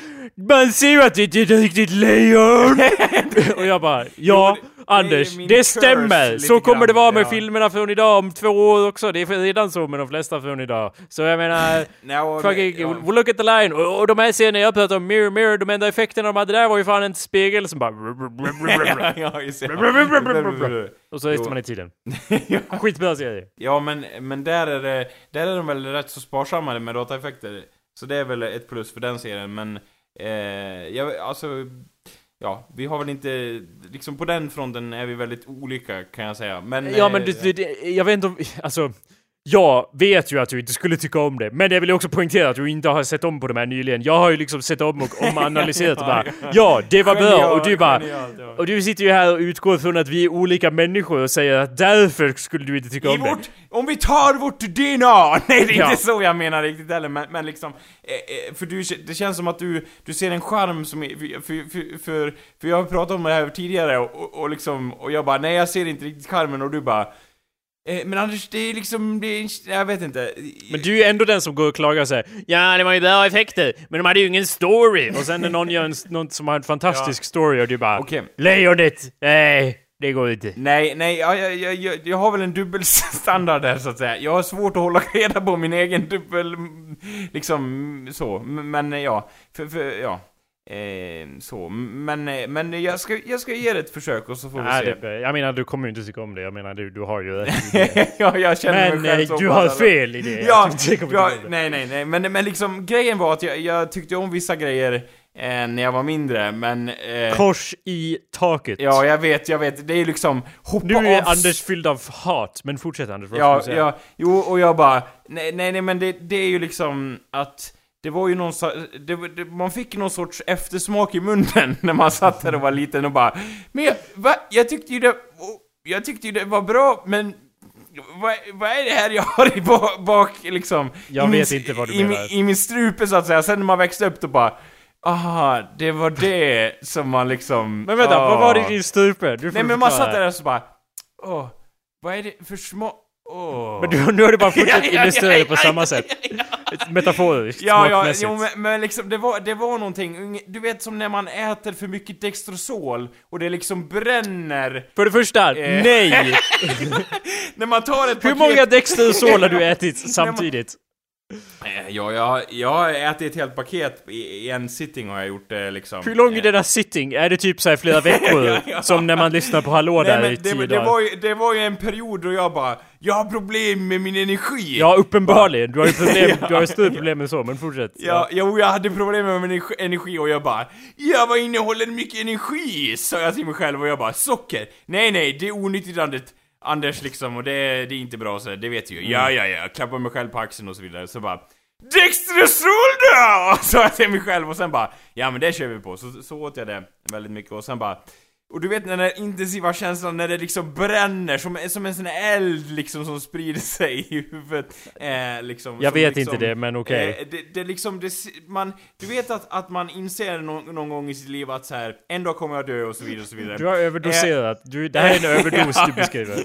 Man ser ju att det är ett riktigt lejon! [laughs] och jag bara Ja Jo, det- Anders, det stämmer! Så kommer det vara med ja. filmerna från idag om två år också. Det är redan så med de flesta från idag. Så jag menar [laughs] och- Fucking, ja. we'll look at the line! Och, och de här serierna jag pratar om, Mirror Mirror, de enda effekterna de hade där var ju fan en spegel som bara... och så reste Jo. man i tiden. [laughs] Skitbra serie. Ja, men, men där är det, där är de väl rätt så sparsamma med dataeffekter. Så det är väl ett plus för den serien, men... Eh, jag, alltså... Ja, vi har väl inte... Liksom på den fronten är vi väldigt olika, kan jag säga. Men... Ja men eh, du, du, jag vet inte om, alltså jag vet ju att du inte skulle tycka om det, men jag vill också poängtera att du inte har sett om på de här nyligen. Jag har ju liksom sett om och omanalyserat och bara [laughs] Ja, det var bra! Och du bara Och du sitter ju här och utgår från att vi är olika människor och säger att därför skulle du inte tycka I om det. vårt, om vi tar vårt DNA! [laughs] Nej, det är Ja. inte så jag menar riktigt heller, men, men liksom... Eh, eh, för du, det känns som att du, du ser en charm som är, för, för, för, för, jag har pratat om det här tidigare och, och, och liksom, och jag bara nej jag ser inte riktigt charmen och du bara men Anders, det är liksom, det är, jag vet inte. Men du är ju ändå den som går och klagar och säger Ja, det var ju bra effekter, men de hade ju ingen story. Och sen när någon gör en, [laughs] någon som har en fantastisk story och du bara Okej. Lejonet! Nej, det går inte. Nej, nej, jag, jag, jag, jag, har väl en dubbelstandard [laughs] där så att säga. Jag har svårt att hålla reda på min egen dubbel... Liksom, så. Men eh, ja, för, för ja. Eh, så, men, eh, men jag ska, jag ska ge det ett försök och så får vi Nej, se. det, jag menar, du kommer ju inte tycka om det. Jag menar, du, du har ju [laughs] ja, jag känner Men mig själv eh, så du har alla- fel i det. Ja, ja nej, nej, nej, men, men liksom grejen var att jag, jag tyckte om vissa grejer eh, när jag var mindre, men... Eh, Kors i taket. ja, jag vet, jag vet, det är liksom hoppa Nu är av Anders fylld av hat, men fortsätt Anders. Vad Ja, ska du säga? ja, jo, och jag bara, nej, nej, nej men det, det är ju liksom att det var ju någon det, det, man fick någon sorts eftersmak i munnen [laughs] när man satt där och var liten och bara Men jag, va? Jag tyckte ju det, jag tyckte ju det var bra, men vad, vad är det här jag har i bak, bak liksom? Jag i min, vet inte vad du i, menar. min- I min strupe så att säga, sen när man växte upp då bara Aha, det var det som man liksom... Men vänta, vad var det i din strupe? Du får Nej men man satt där och så bara Åh, vad är det för små... Åh... Men du, nu har du bara fortsatt [laughs] illustrera det på samma sätt. Metaforiskt, Ja, ja, jo, men, men liksom det var, det var någonting, du vet som när man äter för mycket Dextrosol och det liksom bränner För det första, Eh. nej! [laughs] När man tar ett Hur paket... många Dextrosol har du [laughs] ätit samtidigt? Eh, Ja, jag, jag har ätit ett helt paket i, en sitting har jag gjort det liksom Hur lång är Eh, den där sitting? Är det typ så här flera [laughs] veckor? Ja, ja. Som när man lyssnar på Hallå Nej där men i det, tio det, dagar? var ju, det var ju en period då jag bara Jag har problem med min energi! Ja, uppenbarligen. Du har ju [laughs] problem, Ja, du har ju större problem än så, men fortsätt. Ja, jo, jag hade problem med min energi- och jag bara Ja, vad innehåller mycket energi? Sa jag till mig själv och jag bara Socker? Nej, nej, det är onyttigt Anders liksom och det, det är inte bra så det vet ju. Ja, ja, ja, klappar mig själv på axeln och så vidare, så bara Dextrosol då! [laughs] Sa jag till mig själv och sen bara Ja men det kör vi på, så, så åt jag det väldigt mycket och sen bara och du vet den där intensiva känslan när det liksom bränner som, som en sån eld liksom som sprider sig i huvudet eh, liksom, Jag vet liksom, inte det, men okej. Eh, det, det liksom, det, man, du vet att, att man inser någon, någon gång i sitt liv att så här, en dag kommer jag dö och så vidare och så vidare. Du har överdoserat. Du, det här är en [laughs] överdos du beskriver.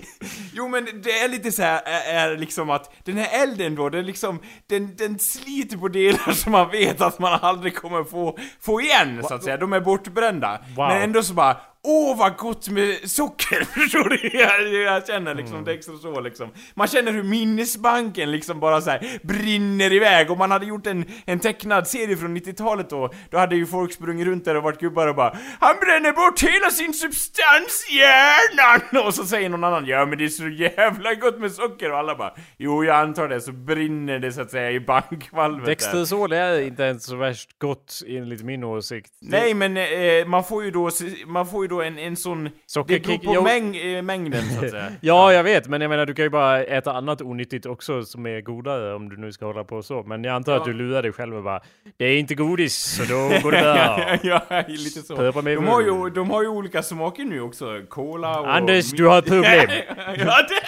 Jo men det är lite så här, är, är liksom att den här elden då, den liksom, den, den sliter på delar som man vet att man aldrig kommer få, få igen så att säga, de är bortbrända. Wow. Men ändå så bara, åh vad gott med socker, [laughs] förstår du? Jag, jag känner liksom, Mm. det extra så liksom. Man känner hur minnesbanken liksom bara så här brinner iväg, och man hade gjort en, en tecknad serie från 90-talet då, då hade ju folk sprungit runt där och varit gubbar och bara Han bränner bort hela sin substans i hjärnan! [laughs] Och så säger någon annan Ja men det är så jävla gott med socker och alla bara Jo jag antar det, så brinner det så att säga i bankvalvet. Dextrosol är inte ens så värst gott enligt min åsikt. Nej men eh, man får ju då, man får ju då en, en sån... Sockerkick- det beror på mäng, eh, mängden så att säga. [laughs] Ja, jag vet, men jag menar du kan ju bara äta annat onyttigt också som är godare om du nu ska hålla på så. Men jag antar att Ja. du lurar dig själv och bara Det är inte godis, så då [laughs] går det bra. ja, [laughs] lite så. De har, ju, de har ju olika smaker nu också, cola och... Anders, du har ett problem. ja, det,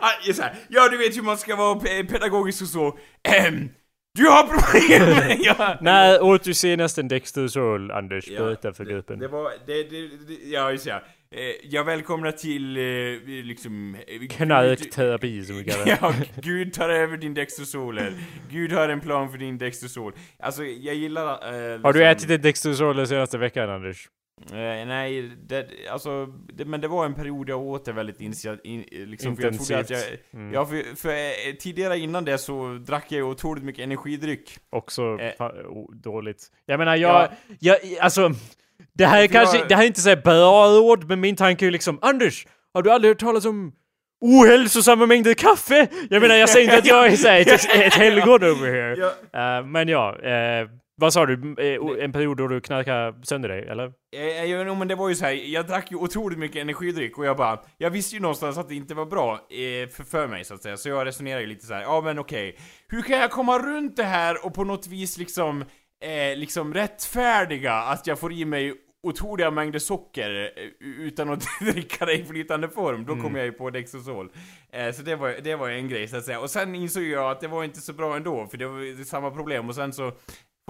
ja, här, ja, du vet hur man ska vara pe- pedagogisk och så. Du har problem! ja. När åt du senast en Dextrosol, Anders? Ja, Berätta för gruppen. Det var, det, det, det ja just ja. Eh, jag välkomnar till, eh, liksom... eh, Knarkterapi som vi kallar det. [laughs] Ja, Gud tar över din Dextrosol här. Gud har en plan för din Dextrosol. Alltså, jag gillar... Eh, Har du liksom- ätit en Dextrosol den senaste veckan, Anders? Eh, nej, det, alltså, det, men det var en period jag åt det väldigt initiat, in, liksom, för jag trodde att jag. Mm. Ja, för, för eh, tidigare innan det så drack jag ju otroligt mycket energidryck. Också Eh. dåligt. Jag menar, jag, Ja. jag, alltså... Det här är För kanske, jag- det här är inte så bra ord, men min tanke är ju liksom Anders, har du aldrig hört talas om ohälsosamma mängder kaffe? Jag menar, jag säger inte att jag är så ett, ett helgon over here. Ja. Eh, men ja, eh, Vad sa du? Eh, En period då du knarkade sönder dig, eller? Eh, jo, no, men det var ju så här, jag drack ju otroligt mycket energidryck och jag bara, jag visste ju någonstans att det inte var bra eh, för, för mig så att säga, så jag resonerade ju lite så här, ja men okej, hur kan jag komma runt det här och på något vis liksom, eh, liksom rättfärdiga att jag får i mig otroliga mängder socker eh, utan att [laughs] dricka det i flytande form, då kom jag ju på Dextrosol. Eh, så det var, det var en grej så att säga. Och sen insåg jag att det var inte så bra ändå, för det var samma problem. Och sen så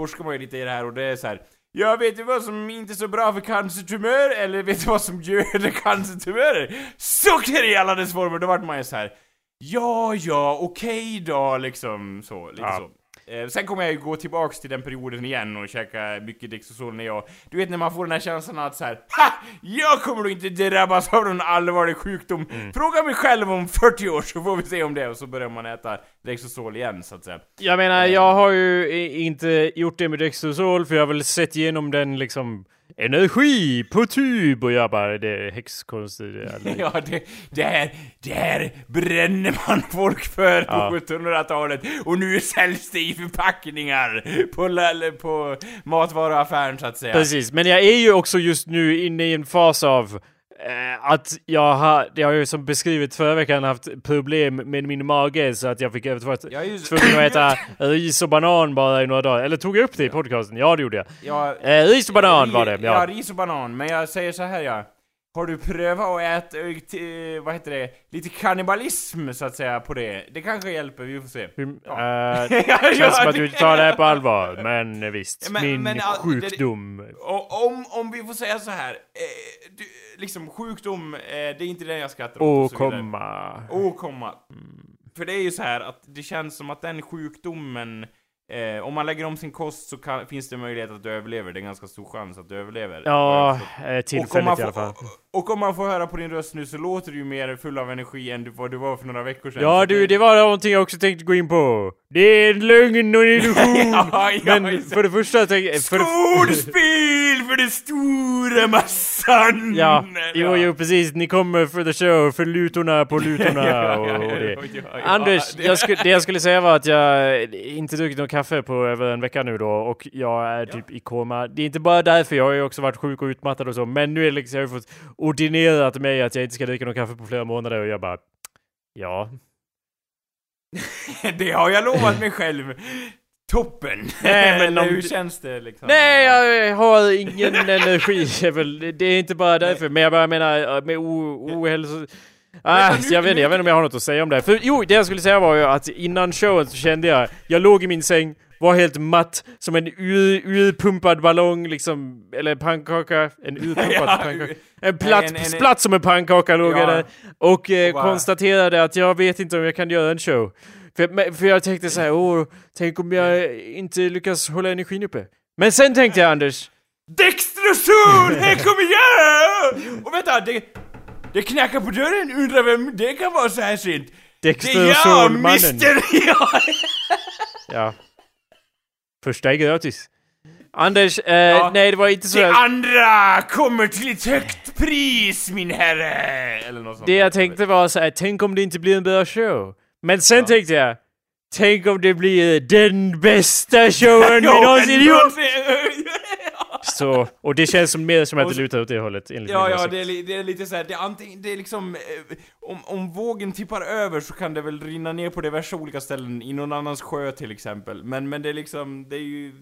forskar man ju lite i det här och det är så här. Jag vet du vad som inte är så bra för cancertumör? Eller vet du vad som göder [laughs] cancertumörer? Socker i alla dess former! Då vart man ju så här. Ja, ja, okej då, liksom så, lite Ja. så. Eh, sen kommer jag ju gå tillbaks till den perioden igen och käka mycket Dextrosol när jag... Du vet när man får den här känslan att så här, HA! Jag kommer inte drabbas av någon allvarlig sjukdom. Fråga mig själv om 40 år så får vi se om det. Och så börjar man äta Dextrosol igen så att säga. Jag menar, jag har ju inte gjort det med Dextrosol för jag har väl sett igenom den liksom energi på tub och jag bara, det är häxkonst [laughs] Ja, det, det, här, det här bränner man folk för Ja. på 1700-talet och nu säljs det i förpackningar på, på matvaruaffären så att säga. Precis, men jag är ju också just nu inne i en fas av att jag har, det har jag ju som beskrivit förra veckan haft problem med min mage så att jag fick jag var Jag är ju... tvungen att äta ris och banan bara i några dagar. Eller tog jag upp det i podcasten? Ja, det gjorde jag. Ja, Eh, ris och banan var det, Ja, ja. ris och banan. Men jag säger så här ja. Har du prövat att äta, eh, t- vad heter det, lite kannibalism så att säga på det? Det kanske hjälper, vi får se. Hur, Ja. eh, [laughs] känns som att du inte tar det här på allvar, men eh, visst. Men- min men, ja, det- sjukdom. Och om, om vi får säga så här, eh, du, liksom sjukdom, eh, det är inte den jag skrattar åt och så vidare. Åkomma. Åkomma. För det är ju så här att det känns som att den sjukdomen, eh, om man lägger om sin kost så kan, finns det möjlighet att du överlever. Det är en ganska stor chans att du överlever. Ja, eh, tillfälligt i alla fall. Och om man får höra på din röst nu så låter du ju mer full av energi än vad du var för några veckor sedan. Ja du, det var någonting jag också tänkte gå in på. Det är en lögn och en illusion! [laughs] Ja, ja, Men för det första tänkte jag... För Skådespel för den stora massan! ja, [laughs] jo, jo precis. Ni kommer för the show, för lutorna på [laughs] lutorna och, och det. Anders, det- jag sku, det jag skulle säga var att jag inte druckit någon kaffe på över en vecka nu då och jag är typ i koma. Det är inte bara därför, jag har ju också varit sjuk och utmattad och så, men nu är det liksom, jag har ju ordinerat mig att jag inte ska dricka någon kaffe på flera månader och jag bara... Ja. [laughs] Det har jag lovat mig själv. Toppen! Nej, men [laughs] om hur känns det liksom? Nej, jag har ingen energi. Det är inte bara därför, men jag bara menar med o- ohälso... Ah, nu- jag, vet, jag vet inte om jag har något att säga om det. För jo, det jag skulle säga var ju att innan showen så kände jag, jag låg i min säng, var helt matt, som en ur, urpumpad ballong liksom, eller pannkaka, en [laughs] urpumpad Ja, pannkaka. En platt, en- en- platt som en pannkaka låg Ja. där. Och eh, bara- konstaterade att jag vet inte om jag kan göra en show. För, för jag tänkte så här, åh, tänk om jag inte lyckas hålla energin uppe. Men sen tänkte jag Anders, Dextrosol! Här kommer jag! Och vänta, det, det knackar på dörren, undrar vem det kan vara så här sent? Det är jag. Mr... [laughs] Ja. Ja. Första är gratis. Anders, eh, Ja. nej det var inte så. Det andra kommer till ett högt pris, min herre! Eller något sånt. det jag tänkte var så här, tänk om det inte blir en bra show. Men sen tänkte jag, tänk om det blir den bästa showen [laughs] vi någonsin gjort! [laughs] Så, och det känns som mer som att det lutar åt det hållet enligt Ja, min ja, det är, det är lite såhär, det är antingen, det är liksom, eh, om, om vågen tippar över så kan det väl rinna ner på diverse olika ställen, i någon annans sjö till exempel. Men, men det är liksom, det är ju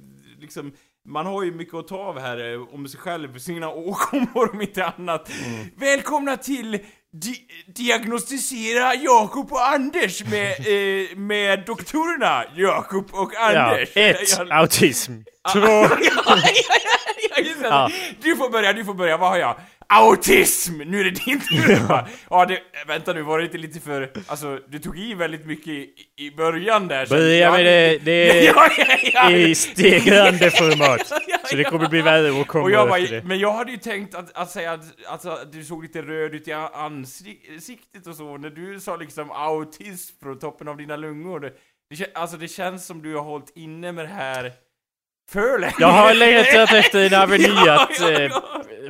liksom, man har ju mycket att ta av här eh, om sig själv, sina åkommor om inte annat. Mm. Välkomna till di Diagnostisera Jakob och Anders med, [laughs] eh, med doktorerna Jakob och Ja, Anders. ett, Jag- autism. Två, [laughs] ja, ja, ja, just det. Ja. Du får börja, du får börja, vad har jag? Autism! Nu är det din tur! [laughs] ja. ja, det, vänta nu, var det inte lite för, alltså, du tog i väldigt mycket i, i början där Börja med det- det- [laughs] ja, ja, i stegrande format. [laughs] Så det kommer bli värre att komma Och jag efter bara, det. men jag hade ju tänkt att, att säga att, alltså, att du såg lite röd ut i ansiktet och så, när du sa liksom autism från toppen av dina lungor. Det, det, alltså det känns som du har hållit inne med det här för. Jag har [laughs] letat efter Ja, att ja, eh,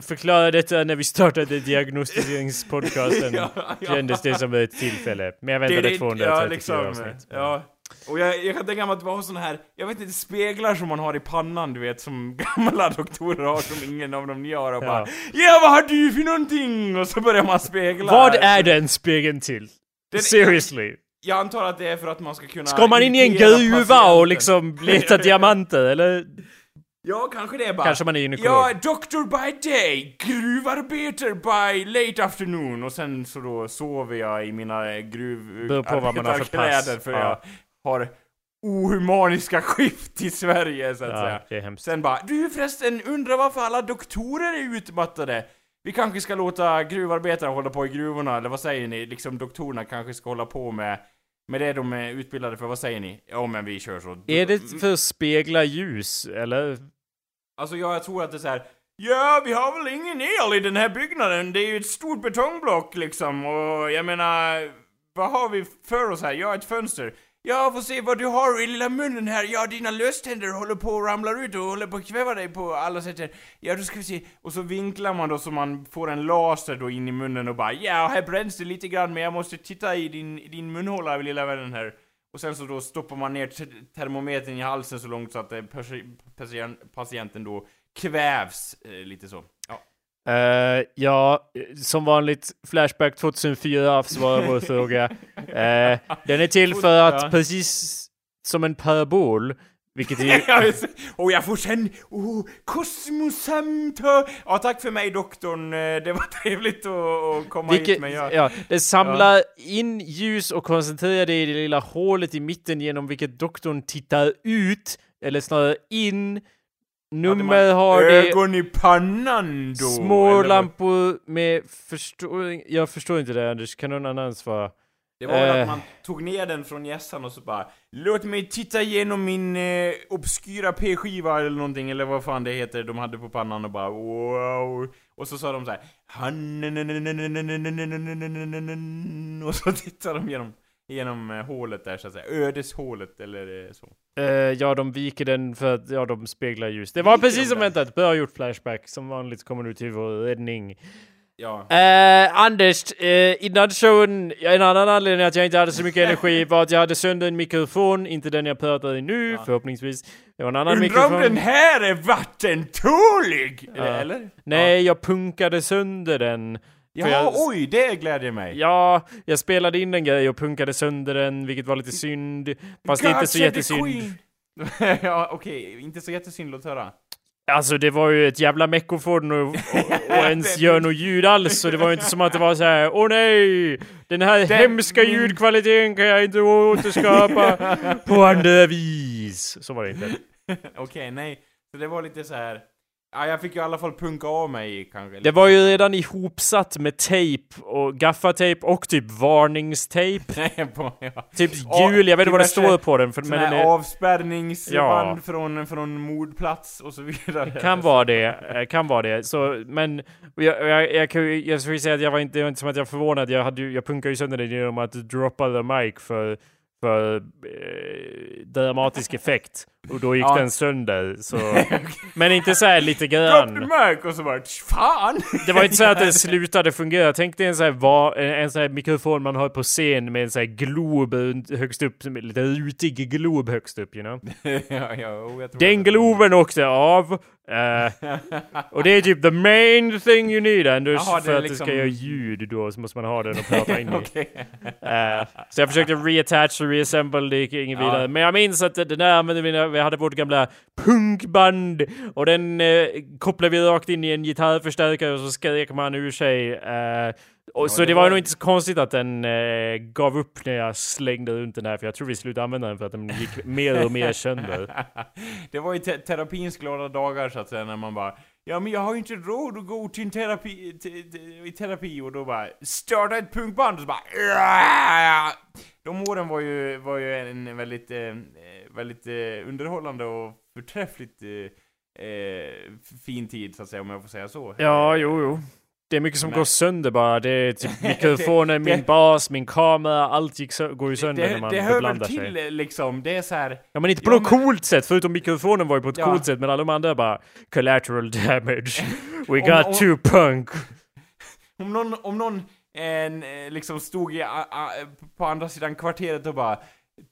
förklara detta när vi startade diagnostiseringspodcasten. [laughs] Ja, ja. Kändes det som ett tillfälle. Men jag väntade det- 234 ja, liksom, avsnitt. Ja. Och jag, jag kan tänka mig att det var såna här, jag vet inte, speglar som man har i pannan du vet, som [laughs] gamla doktorer har som ingen av dem gör och Ja. bara Ja vad har du för någonting? Och så börjar man spegla. Vad är den spegeln till? Den- Seriously. Jag antar att det är för att man ska kunna... Ska man in i en gruva patienten. och liksom leta diamanter eller? Ja, kanske det är bara... Kanske man är gynekolog. Ja, doctor by day, gruvarbetare by late afternoon. Och sen så då sover jag i mina Beror på vad man har för pass. gruvarbetarkläder för Ja. jag har ohumaniska skift i Sverige så att Ja, säga. det är hemskt. Sen bara, du förresten, undrar varför alla doktorer är utmattade? Vi kanske ska låta gruvarbetare hålla på i gruvorna, eller vad säger ni? Liksom doktorerna kanske ska hålla på med, med det de är utbildade för, vad säger ni? Ja men vi kör så. Är det för att spegla ljus eller? Alltså ja, jag tror att det är så här. Ja, vi har väl ingen el i den här byggnaden, det är ju ett stort betongblock liksom, och jag menar... Vad har vi för oss här? Ja, ett fönster. Ja, får se vad du har i lilla munnen här. Ja, dina löständer håller på att ramla ut och håller på att kväva dig på alla sätt. här. Ja, då ska vi se. Och så vinklar man då så man får en laser då in i munnen och bara ja, här bränns det lite grann men jag måste titta i din, din munhåla lilla vännen här. Och sen så då stoppar man ner termometern i halsen så långt så att eh, patienten då kvävs eh, lite så. Ja. Uh, ja, som vanligt, Flashback 2004 svarar vår fråga. Eh, den är till för att, Ja. precis som en parabol, vilket är [laughs] Ja, det. och jag får sen, oh, kosmosamtal. Ja, tack för mig doktorn, Eh, det var [laughs] trevligt att, komma Vilket, hit men jag... ja, det samlar in ljus och koncentrerar det i det lilla hålet i mitten genom vilket doktorn tittar ut, eller snarare in. Nummer man har det Ögon i pannan då? små eller lampor med förstår... Jag förstår inte det Anders, kan någon annan svara? Det var väl Eh. att man tog ner den från hjässan och så bara Låt mig titta igenom min eh, obskyra p-skiva eller någonting eller vad fan det heter de hade på pannan och bara wow Och så sa de så här "Han-" Och så [laughs] tittade de genom, genom eh, hålet där så att säga, ödeshålet eller eh, så Eh, ja, de viker den för att ja, de speglar ljus. Det var Viker precis som väntat. Bra gjort Flashback. Som vanligt kommer du till vår räddning. Ja, Eh, Anders, eh, innan showen, en annan anledning att jag inte hade så mycket energi [laughs] var att jag hade sönder en mikrofon, inte den jag pratar i nu, Ja. förhoppningsvis. Det var en annan undrar mikrofon. om den här är vattentålig? Ja. Eller? Nej, jag punkade sönder den. Ja, För jag- ja oj, det glädjer mig Ja, jag spelade in en grej och punkade sönder den, vilket var lite synd. Fast inte så God save the jättesynd. [laughs] ja, okej, inte så jättesynd, låt höra Alltså det var ju ett jävla meckofon och, och, [laughs] och ens gör något ljud alls. Så det var ju inte som att det var så här: åh nej! Den här Den- hemska ljudkvaliteten kan jag inte återskapa [laughs] på andra vis. Så var det inte. Okej, nej. Så det var lite så här. Ja, jag fick ju i alla fall punka av mig kanske. Det var ju redan ihopsatt med tejp och gaffatejp och typ varningstejp. [laughs] Typ gul, jag vet inte vad det står på den. För, men den är, avspärrningsband Ja. från, från mordplats och så vidare. kan vara det, eh, kan vara det. Så, men jag, jag, jag, ju- jag skulle säga att jag var inte, det var inte som att jag var förvånad. Jag, hade, jag punkade ju sönder den genom att droppa the mic för, för eh, dramatisk effekt. Och då gick Ja. den sönder. Så. [laughs] Men inte så här lite Drop the grann. mic och så bara "Tsch, fan! Det var inte så att den slutade fungera. Tänk dig en sån här, va, en, sån här mikrofon man har på scen med en sån här glob högst upp, lite rutig glob högst upp, you know. [laughs] ja, ja, oh, Den globen åkte av. eh, och det är typ the main thing you need Anders. Det för att liksom- det ska göra ljud då så måste man ha den och prata in i. [laughs] Okej. Eh, så jag försökte reattach och reassemble, det gick inget Ja. vidare. Men jag minns att den där använde när vi hade vårt gamla punkband. Och den eh, kopplade vi rakt in i en gitarrförstärkare och så skrek man ur sig. Eh, och Ja, så det det var, var- nog inte så konstigt att den eh, gav upp när jag slängde runt den här. För jag tror vi slutade använda den för att den gick mer och mer sönder. [laughs] det var ju te terapins glada dagar så att säga när man bara Ja men jag har ju inte råd att gå till en terapi, te- te- i terapi och då bara starta ett punkband och så bara De åren var ju, var ju en väldigt, eh, väldigt eh, underhållande och förträffligt eh, eh fin tid så att säga om jag får säga så. Ja, jo, jo. Det är mycket som Men- går sönder bara. Det [laughs] är typ mikrofonen, min bas, min kamera, allt gick sö- går ju sönder när Det, man det hör väl till sig. liksom, det är så här. Ja men inte på Ja, något men- coolt sätt, förutom mikrofonen var ju på ett Ja. coolt sätt, men alla de andra bara collateral [laughs] damage. We got [laughs] om- too punk. Om någon, om någon en, liksom stod i, a, a, på andra sidan kvarteret och bara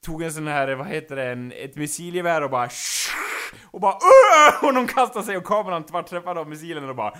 tog en sån här, vad heter det, en, ett missilgevär och bara och bara Åh! och de kastade sig och kameran vart av missilen och bara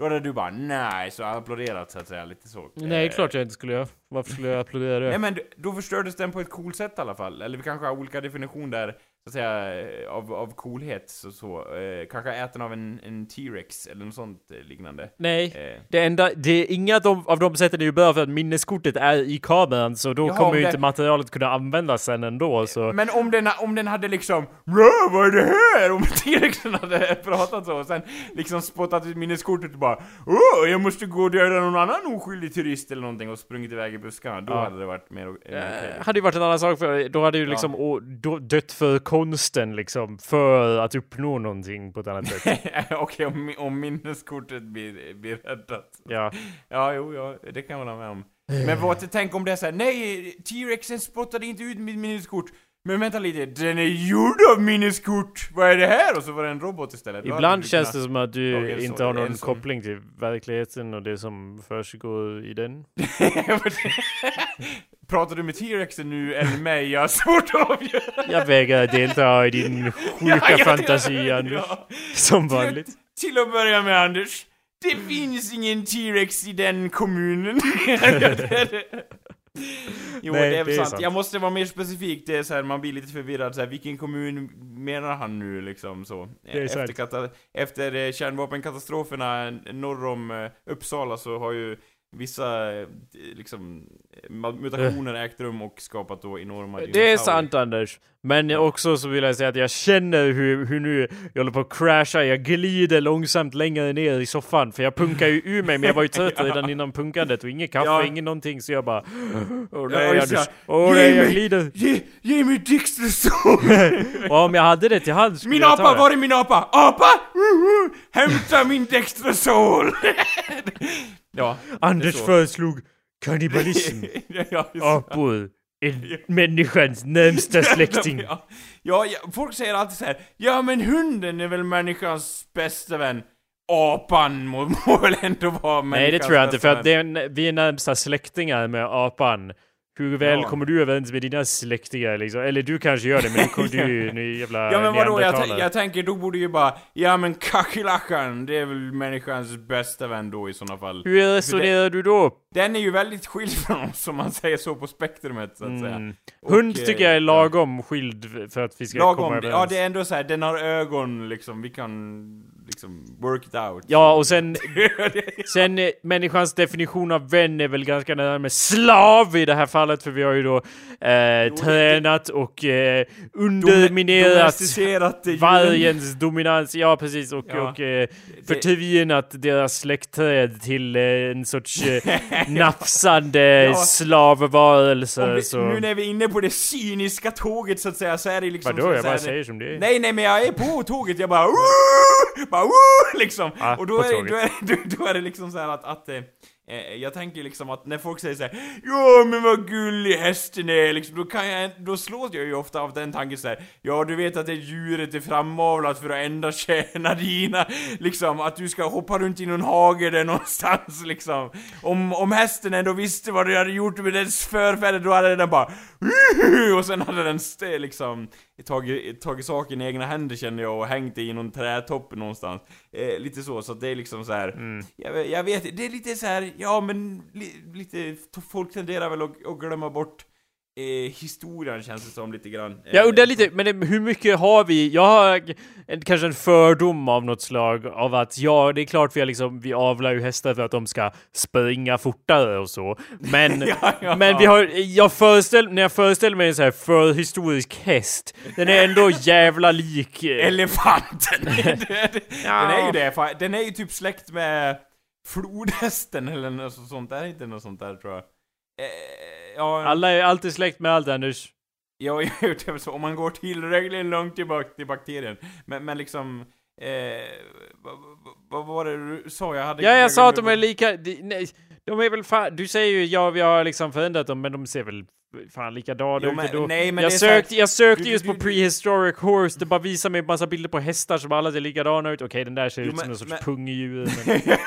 då hade du bara nej, så applåderat så att säga, lite så. Nej, Eh, klart jag inte skulle göra. Varför skulle jag applådera det? Nej men då förstördes den på ett coolt sätt i alla fall. Eller vi kanske har olika definitioner där, så att säga, eh, av, av coolhet. Så, så. Eh, kanske äten av en, en T-Rex eller något sånt eh, liknande. Nej. Eh, Det enda, det är inga av de, av de sätten är ju bara för att minneskortet är i kameran så då Jaha, kommer ju det- inte materialet kunna användas sen ändå så... Men om den, om den hade liksom "Rå, vad är det här? Om [laughs] T-Rexen hade pratat så och sen liksom spottat ut minneskortet och bara Åh, jag måste gå och döda någon annan oskyldig turist eller någonting och sprungit iväg i buskarna. Då Ja. hade det varit mer. Eh, hade ju varit en annan sak för då hade ju Ja. liksom å, då, dött för konsten liksom för att uppnå någonting på ett annat sätt. [laughs] Okej, om, om minneskortet blir, blir räddat. ja. Ja, jo, ja, det kan jag hålla med om. Men vad, tänk om det är såhär, nej, T-Rexen spottade inte ut mitt minneskort. Men vänta lite, den är gjord av minneskort! Vad är det här? Och så var det en robot istället. Ibland känns det som att Ja, du en inte har någon koppling till verkligheten och det som försiggår i den. [laughs] Pratar du med T-Rexen nu eller mig? Jag har svårt att avgöra. Jag vägrar delta i din [laughs] sjuka fantasi, Anders. Ja. Som vanligt. Till att börja med Anders, det finns ingen T-Rex i den kommunen. [laughs] [laughs] jo, Nej, det är det är sant. sant. Jag måste vara mer specifik, det är så här, man blir lite förvirrad så här, vilken kommun menar han nu liksom så? Efter, efter eh, kärnvapenkatastroferna norr om eh, Uppsala så har ju vissa eh, liksom eh, mutationer ägt rum och skapat då enorma Det är sant Anders. Men också så vill jag säga att jag känner hur, hur nu jag håller på att crasha, jag glider långsamt längre ner i soffan för jag punkar ju ur mig men jag var ju [laughs] trött Ja. redan innan punkandet och inget kaffe, Ja. ingen någonting så jag bara Åh Ja, nej Anders, åh Ge nej jag glider. Ge, ge mig Dexterson! Och [laughs] om jag hade det till hands Min jag apa, var är min apa? Apa! Hämta min Dextrosol! [laughs] ja. Anders föreslog kannibalism. [laughs] ja, Apor är människans närmsta [laughs] släkting. Ja, ja, folk säger alltid så här. Ja men hunden är väl människans bästa vän? Apan må, [laughs] må väl ändå vara människans Nej det tror jag inte för att det är, en- vi är närmsta släktingar med apan. Hur väl Ja. kommer du överens med dina släktingar liksom? Eller du kanske gör det men kommer- du [laughs] är ju jävla Ja men vadå, jag, jag tänker då borde ju bara, ja men kackerlackan, det är väl människans bästa vän då i sådana fall. Hur resonerar du då? Den är ju väldigt skild från oss om man säger så på spektrumet så att säga. Mm. Och, Hund eh, tycker jag är ja. lagom skild för att vi ska komma Lagom, överens. ja det är ändå så här, den har ögon liksom, vi kan liksom work it out. Ja, och sen, [laughs] sen eh, människans definition av vän är väl ganska nära med slav i det här fallet, för vi har ju då eh, tränat och eh, underminerat vargens dominans, ja precis, och, Ja. och eh, förtvinat deras släktträd till eh, en sorts eh, [laughs] nafsande Ja. slavvarelser. Så... Nu när vi är inne på det cyniska tåget så att säga, så är det liksom Vadå? Jag bara säger som det är. Nej, nej, men jag är på tåget, jag bara [laughs] bara Woo! liksom. Ja, och då är, det, då, är, då, då är det liksom så här att, att eh, eh, jag tänker liksom att när folk säger så här, Ja men vad gullig hästen är liksom, då kan jag, då slås jag ju ofta av den tanken så här. Ja du vet att det djuret är framavlat för att endast tjäna dina, liksom, att du ska hoppa runt i någon hage där någonstans liksom. Om, om hästen ändå visste vad du hade gjort med dess förfäder, då hade den bara och sen hade den liksom tagit, tagit saken i egna händer känner jag och hängt det i någon trädtopp någonstans. Eh, lite så, så att det är liksom så här. Mm. Jag, jag vet, det är lite så här, ja men li, lite, folk tenderar väl att, att glömma bort eh, historien känns det som lite grann. Eh, Jag undrar lite, men det- hur mycket har vi? Jag har en, kanske en fördom av något slag av att ja, det är klart vi har liksom, vi avlar ju hästar för att de ska springa fortare och så. Men, [laughs] Ja, ja. men vi har, jag föreställer, när jag föreställer mig en så här förhistorisk häst, den är ändå jävla lik... eh, Elefanten! [laughs] Ja. Den är ju det, den är ju typ släkt med flodhästen eller något sånt där, inte något sånt där tror jag. Eh, ja, Alla är alltid släkt med allt Anders. Ja, [laughs] jag gjort det så om man går tillräckligt långt tillbaka till bakterien. Men, men liksom... Eh, vad, vad, var det du sa? Jag hade... Ja, jag sa att de är lika... De, nej, de är väl fan... Du säger ju ja, vi har liksom förändrat dem, men de ser väl fan likadana ut men- ändå. nej, men jag, sökte, jag sökte du- just du- på du- prehistoric horse, det bara visar mig en massa bilder på hästar som alla ser likadana ut. Okej, den där ser Jo, ut som men- en sorts men- pungdjur. Men, [laughs]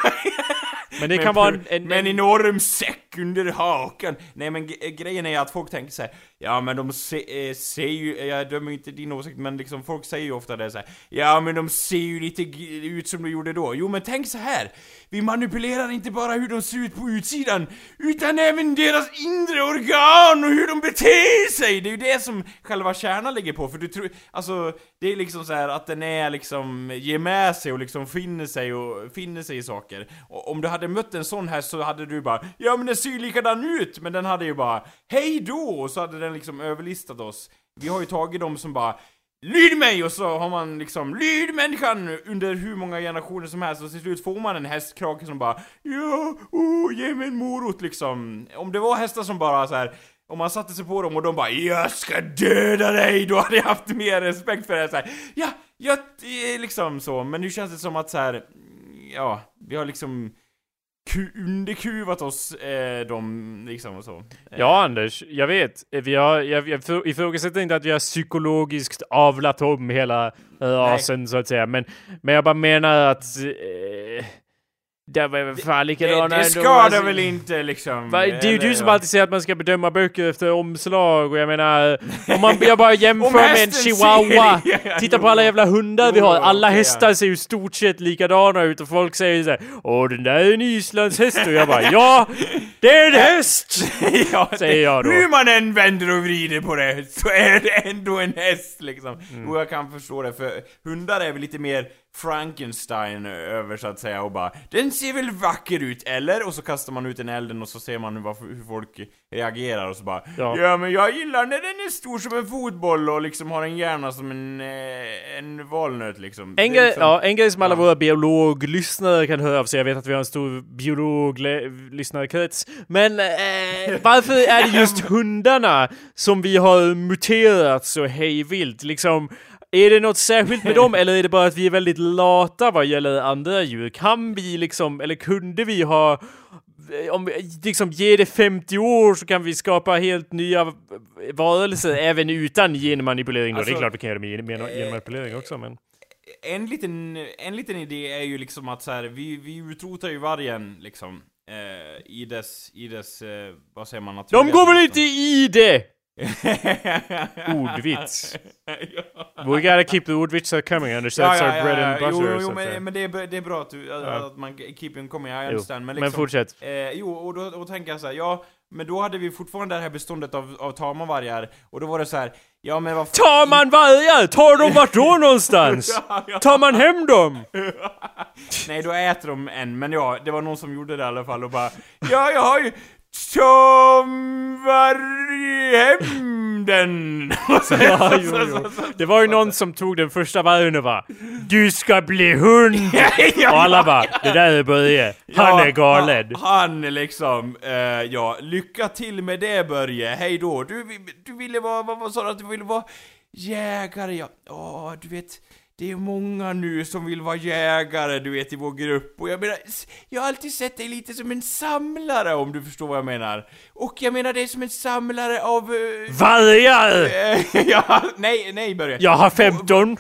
Men det kan vara en- en- Med en enorm säck under hakan. Nej men eh, grejen är att folk tänker så här. ja men de se, eh, ser ju, eh, jag dömer inte din åsikt men liksom folk säger ju ofta det så här. ja men de ser ju lite ut som de gjorde då. Jo men tänk så här. vi manipulerar inte bara hur de ser ut på utsidan, utan även deras inre organ och hur de beter sig! Det är ju det som själva kärnan ligger på, för du tror, alltså, det är liksom så här att den är liksom, ger med sig och liksom finner sig och finner sig i saker. Och om du hade mött en sån här så hade du bara, ja men den ser ju likadan ut, men den hade ju bara, hej då! Och så hade den liksom överlistat oss. Vi har ju tagit dem som bara Lyd mig! Och så har man liksom Lyd människan! Under hur många generationer som helst och till slut får man en hästkrake som bara Ja, oh, ge mig en morot liksom. Om det var hästar som bara så här. Om man satte sig på dem och de bara 'Jag ska döda dig' då hade jag haft mer respekt för det så här. Ja, jag, eh, liksom så. Men nu känns det som att så här. Ja, vi har liksom underkuvat oss, eh, de liksom och så. Eh, Ja Anders, jag vet. Vi har, jag, jag för- ifrågasätter inte att vi har psykologiskt avlat om hela rasen så att säga. Men, men jag bara menar att... Eh, det var väl fan Det, likadana det ändå, skadar väl inte liksom? Va, det är ju du som alltid säger att man ska bedöma böcker efter omslag och jag menar, om man jag bara [laughs] jämför med en chihuahua, [laughs] titta på alla jävla hundar vi har, alla hästar ser ju stort sett likadana ut och folk säger såhär Åh den där är en islandshäst och jag bara [laughs] Ja! Det är en häst! ja, Säger jag då. Hur man än vänder och vrider på det så är det ändå en häst liksom. Mm. Och jag kan förstå det, för hundar är väl lite mer Frankenstein över så att säga och bara Den ser väl vacker ut, eller? Och så kastar man ut den elden och så ser man hur, hur folk reagerar och så bara Ja. ja. men jag gillar när den är stor som en fotboll och liksom har en hjärna som en, eh, en valnöt liksom. En grej, liksom- ja, en grej som alla Ja. våra biologlyssnare kan höra av sig, jag vet att vi har en stor biologlyssnarkrets, men eh, [laughs] varför är det just hundarna som vi har muterat så hejvilt? Liksom, är det något särskilt med dem [laughs] eller är det bara att vi är väldigt lata vad gäller andra djur? Kan vi liksom, eller kunde vi ha om vi liksom ger det 50 år så kan vi skapa helt nya varelser även utan genmanipulering då. det är Alltså, klart vi kan göra det med gen- genmanipulering också men... en liten, en liten idé är ju liksom att så här, vi, vi utrotar ju vargen liksom eh, i dess, i dess, eh, vad säger man? De går väl inte i det! [laughs] Ordvits. ja. We gotta keep the ordvitsar coming Anders, that's our bread and butter. Jo, jo men, men det, är, det är bra att, du, att, Ja. man keep them coming, I understand. Men, Men liksom, fortsätt. Eh, jo, och då, då tänker jag så här, ja, men då hade vi fortfarande det här beståndet av, av tama vargar, och då var det så här, ja men vad Tar man vargar? Tar de vart då någonstans? [laughs] Ja, ja. Tar man hem dem? [laughs] Nej, då äter de en, men ja, det var någon som gjorde det i alla fall och bara Ja, jag har ju Sommarhämnden! Och [laughs] så- Ja, så- jo, jo. Det var ju någon som tog den första vargen och bara Du ska bli hund! [laughs] Ja, Och alla bara Det där är Börje, han Ja, är galen. Han, han liksom, eh, ja, lycka till med det Börje, hej då. Du, du ville vara, vad, vad sa du att du ville vara? Jägare ja, åh du vet, det är många nu som vill vara jägare du vet i vår grupp och jag menar, jag har alltid sett dig lite som en samlare om du förstår vad jag menar. Och jag menar dig som en samlare av... eh, Vargar! eh, [laughs] ja, nej, nej Börje. Jag har 15,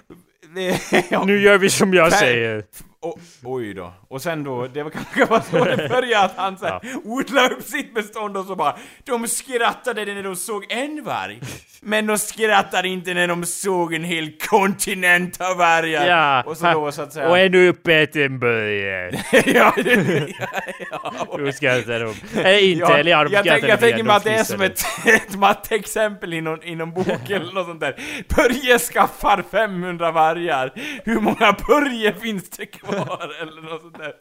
[laughs] ja. nu gör vi som jag säger. O- oj då. Och sen då, det var kanske var så det [laughs] började, att han så här, odlade upp sitt bestånd och så bara De skrattade när de såg en varg Men de skrattade inte när de såg en hel kontinent av vargar Ja, Och så då så att säga och en uppäten Börje. [laughs] ja, det- ja, ja, Då skrattar de. Eller inte, Ja, eller ja, de jag, tänk, jag tänker mig att det är som ett, ett matteexempel inom, inom boken eller något sånt där. Börje skaffar 500 vargar. Hur många Börje finns det kvar? Eller något sånt där.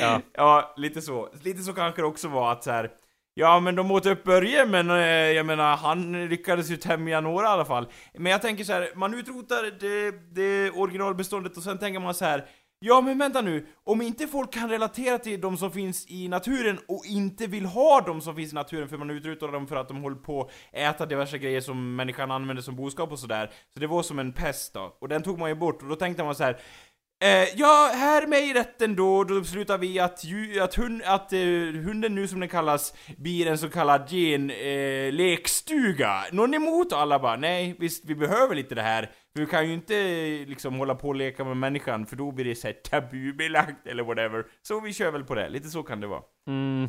Ja. Ja, lite så. Lite så kanske det också var att så här. Ja men de åt upp Börje men eh, jag menar han lyckades ju tämja några i alla fall. Men jag tänker så här, man utrotar det, det originalbeståndet och sen tänker man så här. Ja men vänta nu, om inte folk kan relatera till de som finns i naturen och inte vill ha de som finns i naturen för man utrotar dem för att de håller på att äta diverse grejer som människan använder som boskap och sådär. Så det var som en pest då, och den tog man ju bort och då tänkte man så här. Eh, ja, här med i rätten då, då beslutar vi att, ju, att, hund, att eh, hunden nu som den kallas blir en så kallad gen-lekstuga. Eh. Någon emot och alla bara nej, visst vi behöver lite det här. Vi kan ju inte liksom hålla på och leka med människan för då blir det såhär tabubelagt eller whatever. Så vi kör väl på det, lite så kan det vara. Mm.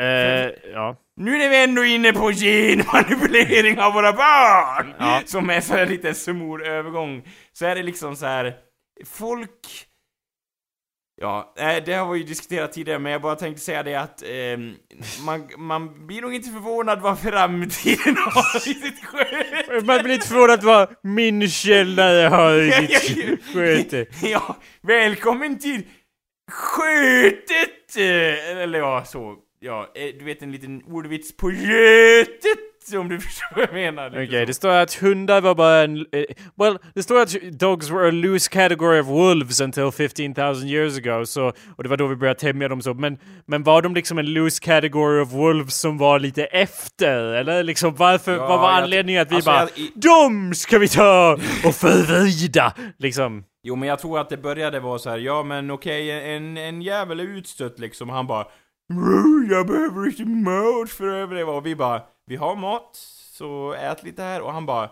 Eh, ja. Nu är vi ändå inne på genmanipulering av våra barn! Ja. Som är så här lite smord övergång. Så är det liksom så här folk... Ja, det har vi ju diskuterat tidigare, men jag bara tänkte säga det att eh, man, man blir nog inte förvånad vad framtiden har i sitt sköte. Man blir inte förvånad vad min källare har i sitt sköte. Ja, välkommen till skötet! Eh, Eller ja, så. Ja, eh, du vet en liten ordvits på götet, om du [laughs] förstår vad jag menar. Okej, okay, det står att hundar var bara en... Uh, well, det står att dogs were a loose category of wolves until 15,000 years ago, så, och det var då vi började tämja dem så. Men, men var de liksom en loose category of wolves som var lite efter? Eller liksom varför, ja, vad var anledningen att vi alltså, bara jag, i... DOM ska vi ta och förvrida! Liksom. Jo, men jag tror att det började vara så här, ja men okej, okay, en, en jävel är utstött liksom, han bara jag behöver lite mat för att överleva. Och vi bara, vi har mat, så ät lite här. Och han bara,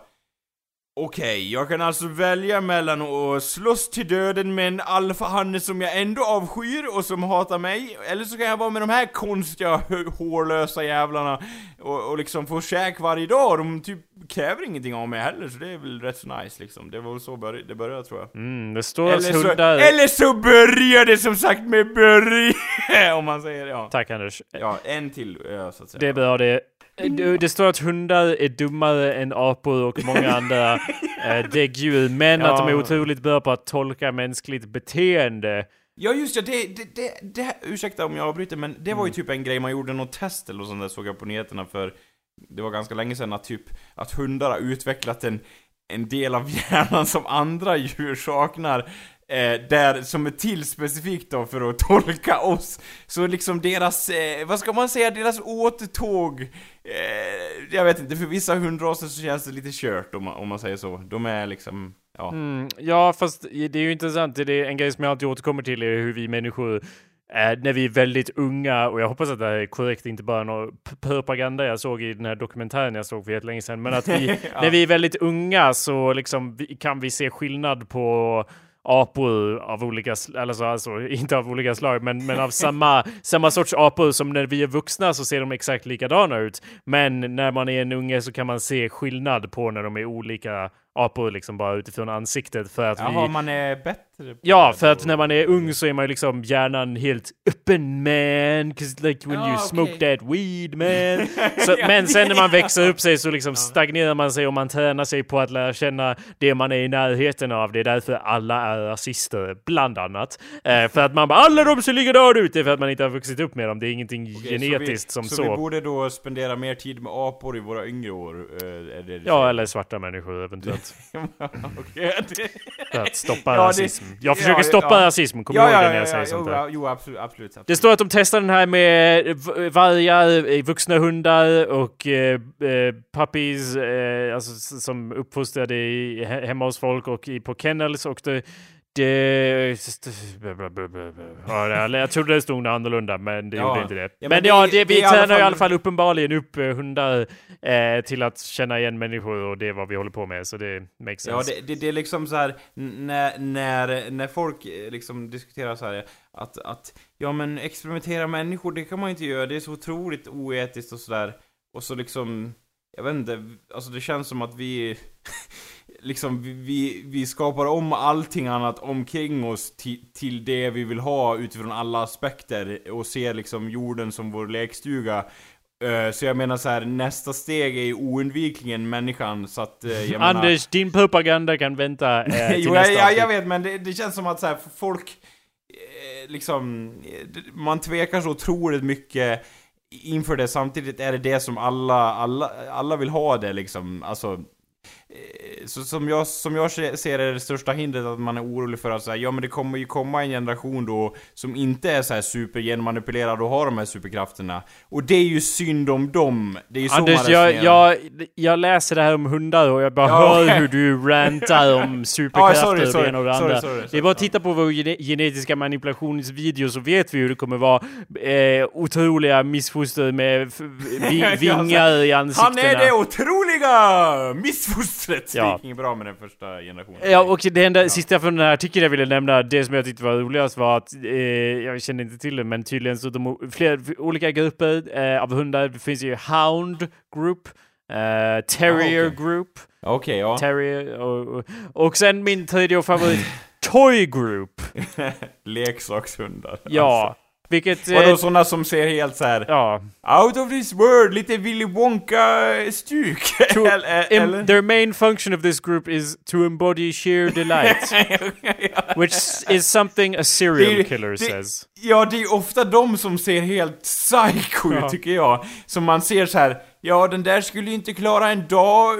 Okej, okay, jag kan alltså välja mellan att slåss till döden med en alfahanne som jag ändå avskyr och som hatar mig, eller så kan jag vara med de här konstiga, hårlösa jävlarna och, och liksom få käk varje dag de typ kräver ingenting av mig heller, så det är väl rätt så nice liksom. Det var väl så bör det började tror jag. Mm, det står eller så, hundar... eller så började det som sagt med börje, [laughs] om man säger ja. Tack Anders. Ja, en till, ja, så att säga. Det det. Det, står att hundar är dummare än apor och många andra [laughs] eh, däggdjur, men ja. att de är otroligt bra på att tolka mänskligt beteende. Ja just ja, det, det, det, det, ursäkta om jag avbryter, men det var ju mm. typ en grej man gjorde något test eller sånt där såg jag på nyheterna för det var ganska länge sedan att typ att hundar har utvecklat en, en del av hjärnan som andra djur saknar Eh, där, som är till specifikt då för att [laughs] tolka oss. Så liksom deras, eh, vad ska man säga, deras återtåg. Eh, jag vet inte, för vissa hundraser så känns det lite kört om man, om man säger så. De är liksom, ja. Mm, ja, fast det är ju intressant. Det är en grej som jag alltid återkommer till är hur vi människor när vi är väldigt unga, och jag hoppas att det här är korrekt, inte bara någon propaganda jag såg i den här dokumentären jag såg för jättelänge sedan, men att vi, [laughs] ja. när vi är väldigt unga så liksom vi, kan vi se skillnad på apor av olika, alltså, alltså inte av olika slag, men, men av samma, [laughs] samma sorts apor som när vi är vuxna så ser de exakt likadana ut. Men när man är en unge så kan man se skillnad på när de är olika apor liksom bara utifrån ansiktet för att Jaha, vi... man är bättre på Ja, för att när man är ung så är man ju liksom hjärnan helt öppen man, cause like when ja, you okay. smoke that weed man. [laughs] så, men sen när man växer upp sig så liksom stagnerar man sig och man tränar sig på att lära känna det man är i närheten av. Det är därför alla är rasister, bland annat. Eh, för att man bara alla de ser likadana ut, det är för att man inte har vuxit upp med dem. Det är ingenting okay, genetiskt så vi, som så. Så vi borde då spendera mer tid med apor i våra yngre år? Eh, är det ja, eller svarta människor eventuellt. [laughs] okay, För att stoppa [laughs] ja, rasism. Det, jag försöker stoppa ja. rasism, kommer ja, ihåg det när jag säger sånt där? Jo, absolut, absolut, absolut, Det står att de testar den här med vargar, vuxna hundar och eh, puppies, eh, alltså som uppfostrade i, hemma hos folk och i, på kennels och det... Ja, jag trodde det stod annorlunda, men det ja. gjorde inte det. Ja, men, men ja, det, vi tränar fall... i alla fall uppenbarligen upp eh, hundar eh, till att känna igen människor och det är vad vi håller på med, så det makes sense. Ja, det, det, det är liksom så här när, när, när folk eh, liksom diskuterar så här att, att ja men experimentera människor, det kan man inte göra, det är så otroligt oetiskt och sådär. Och så liksom, jag vet inte, alltså det känns som att vi liksom, vi, vi skapar om allting annat omkring oss till, till det vi vill ha utifrån alla aspekter och ser liksom jorden som vår lekstuga. Uh, så jag menar så här, nästa steg är ju oundvikligen människan, så att uh, jag menar... Anders, din propaganda kan vänta uh, [laughs] till jo, nästa jag, jag vet, men det, det, känns som att så här, folk... liksom... Man tvekar så otroligt mycket inför det, samtidigt är det det som alla, alla, alla vill ha det liksom, alltså så, som, jag, som jag ser är det största hindret att man är orolig för att säga ja men det kommer ju komma en generation då som inte är så här supergenmanipulerad och har de här superkrafterna. Och det är ju synd om dem. Det är ju så Anders, man jag, jag, jag läser det här om hundar och jag bara Ja, hör hur [laughs] du rantar om superkrafter Ja, sorry, och det sorry, ena och det sorry, andra. sorry, det sorry, är bara att sorry. titta på vår gene genetiska manipulationsvideo så vet vi hur det kommer vara eh, otroliga missfoster med [laughs] vingar i Han ansiktena. är det otroliga missfostret! Det Ja. bra med den första generationen. Ja, och det enda sista från den här artikeln jag ville nämna, det som jag tyckte var roligast var att, eh, jag kände inte till det, men tydligen så de flera olika grupper eh, av hundar, det finns ju Hound Group, eh, Terrier Ah, okej. Group, Okej, ja. Terrier och, och, och sen min tredje favorit, [laughs] Toy Group. [laughs] Leksakshundar. Ja, vilket... Vadå Eh, såna som ser helt så här ja. out of this world, lite Willy Wonka-stuk? [laughs] Eller? their main function of this group is to embody sheer [laughs] delight, which is something a serial Det- killer det- says. Ja, det är ofta de som ser helt psycho Ja. tycker jag. Som man ser så här. ja den där skulle ju inte klara en dag,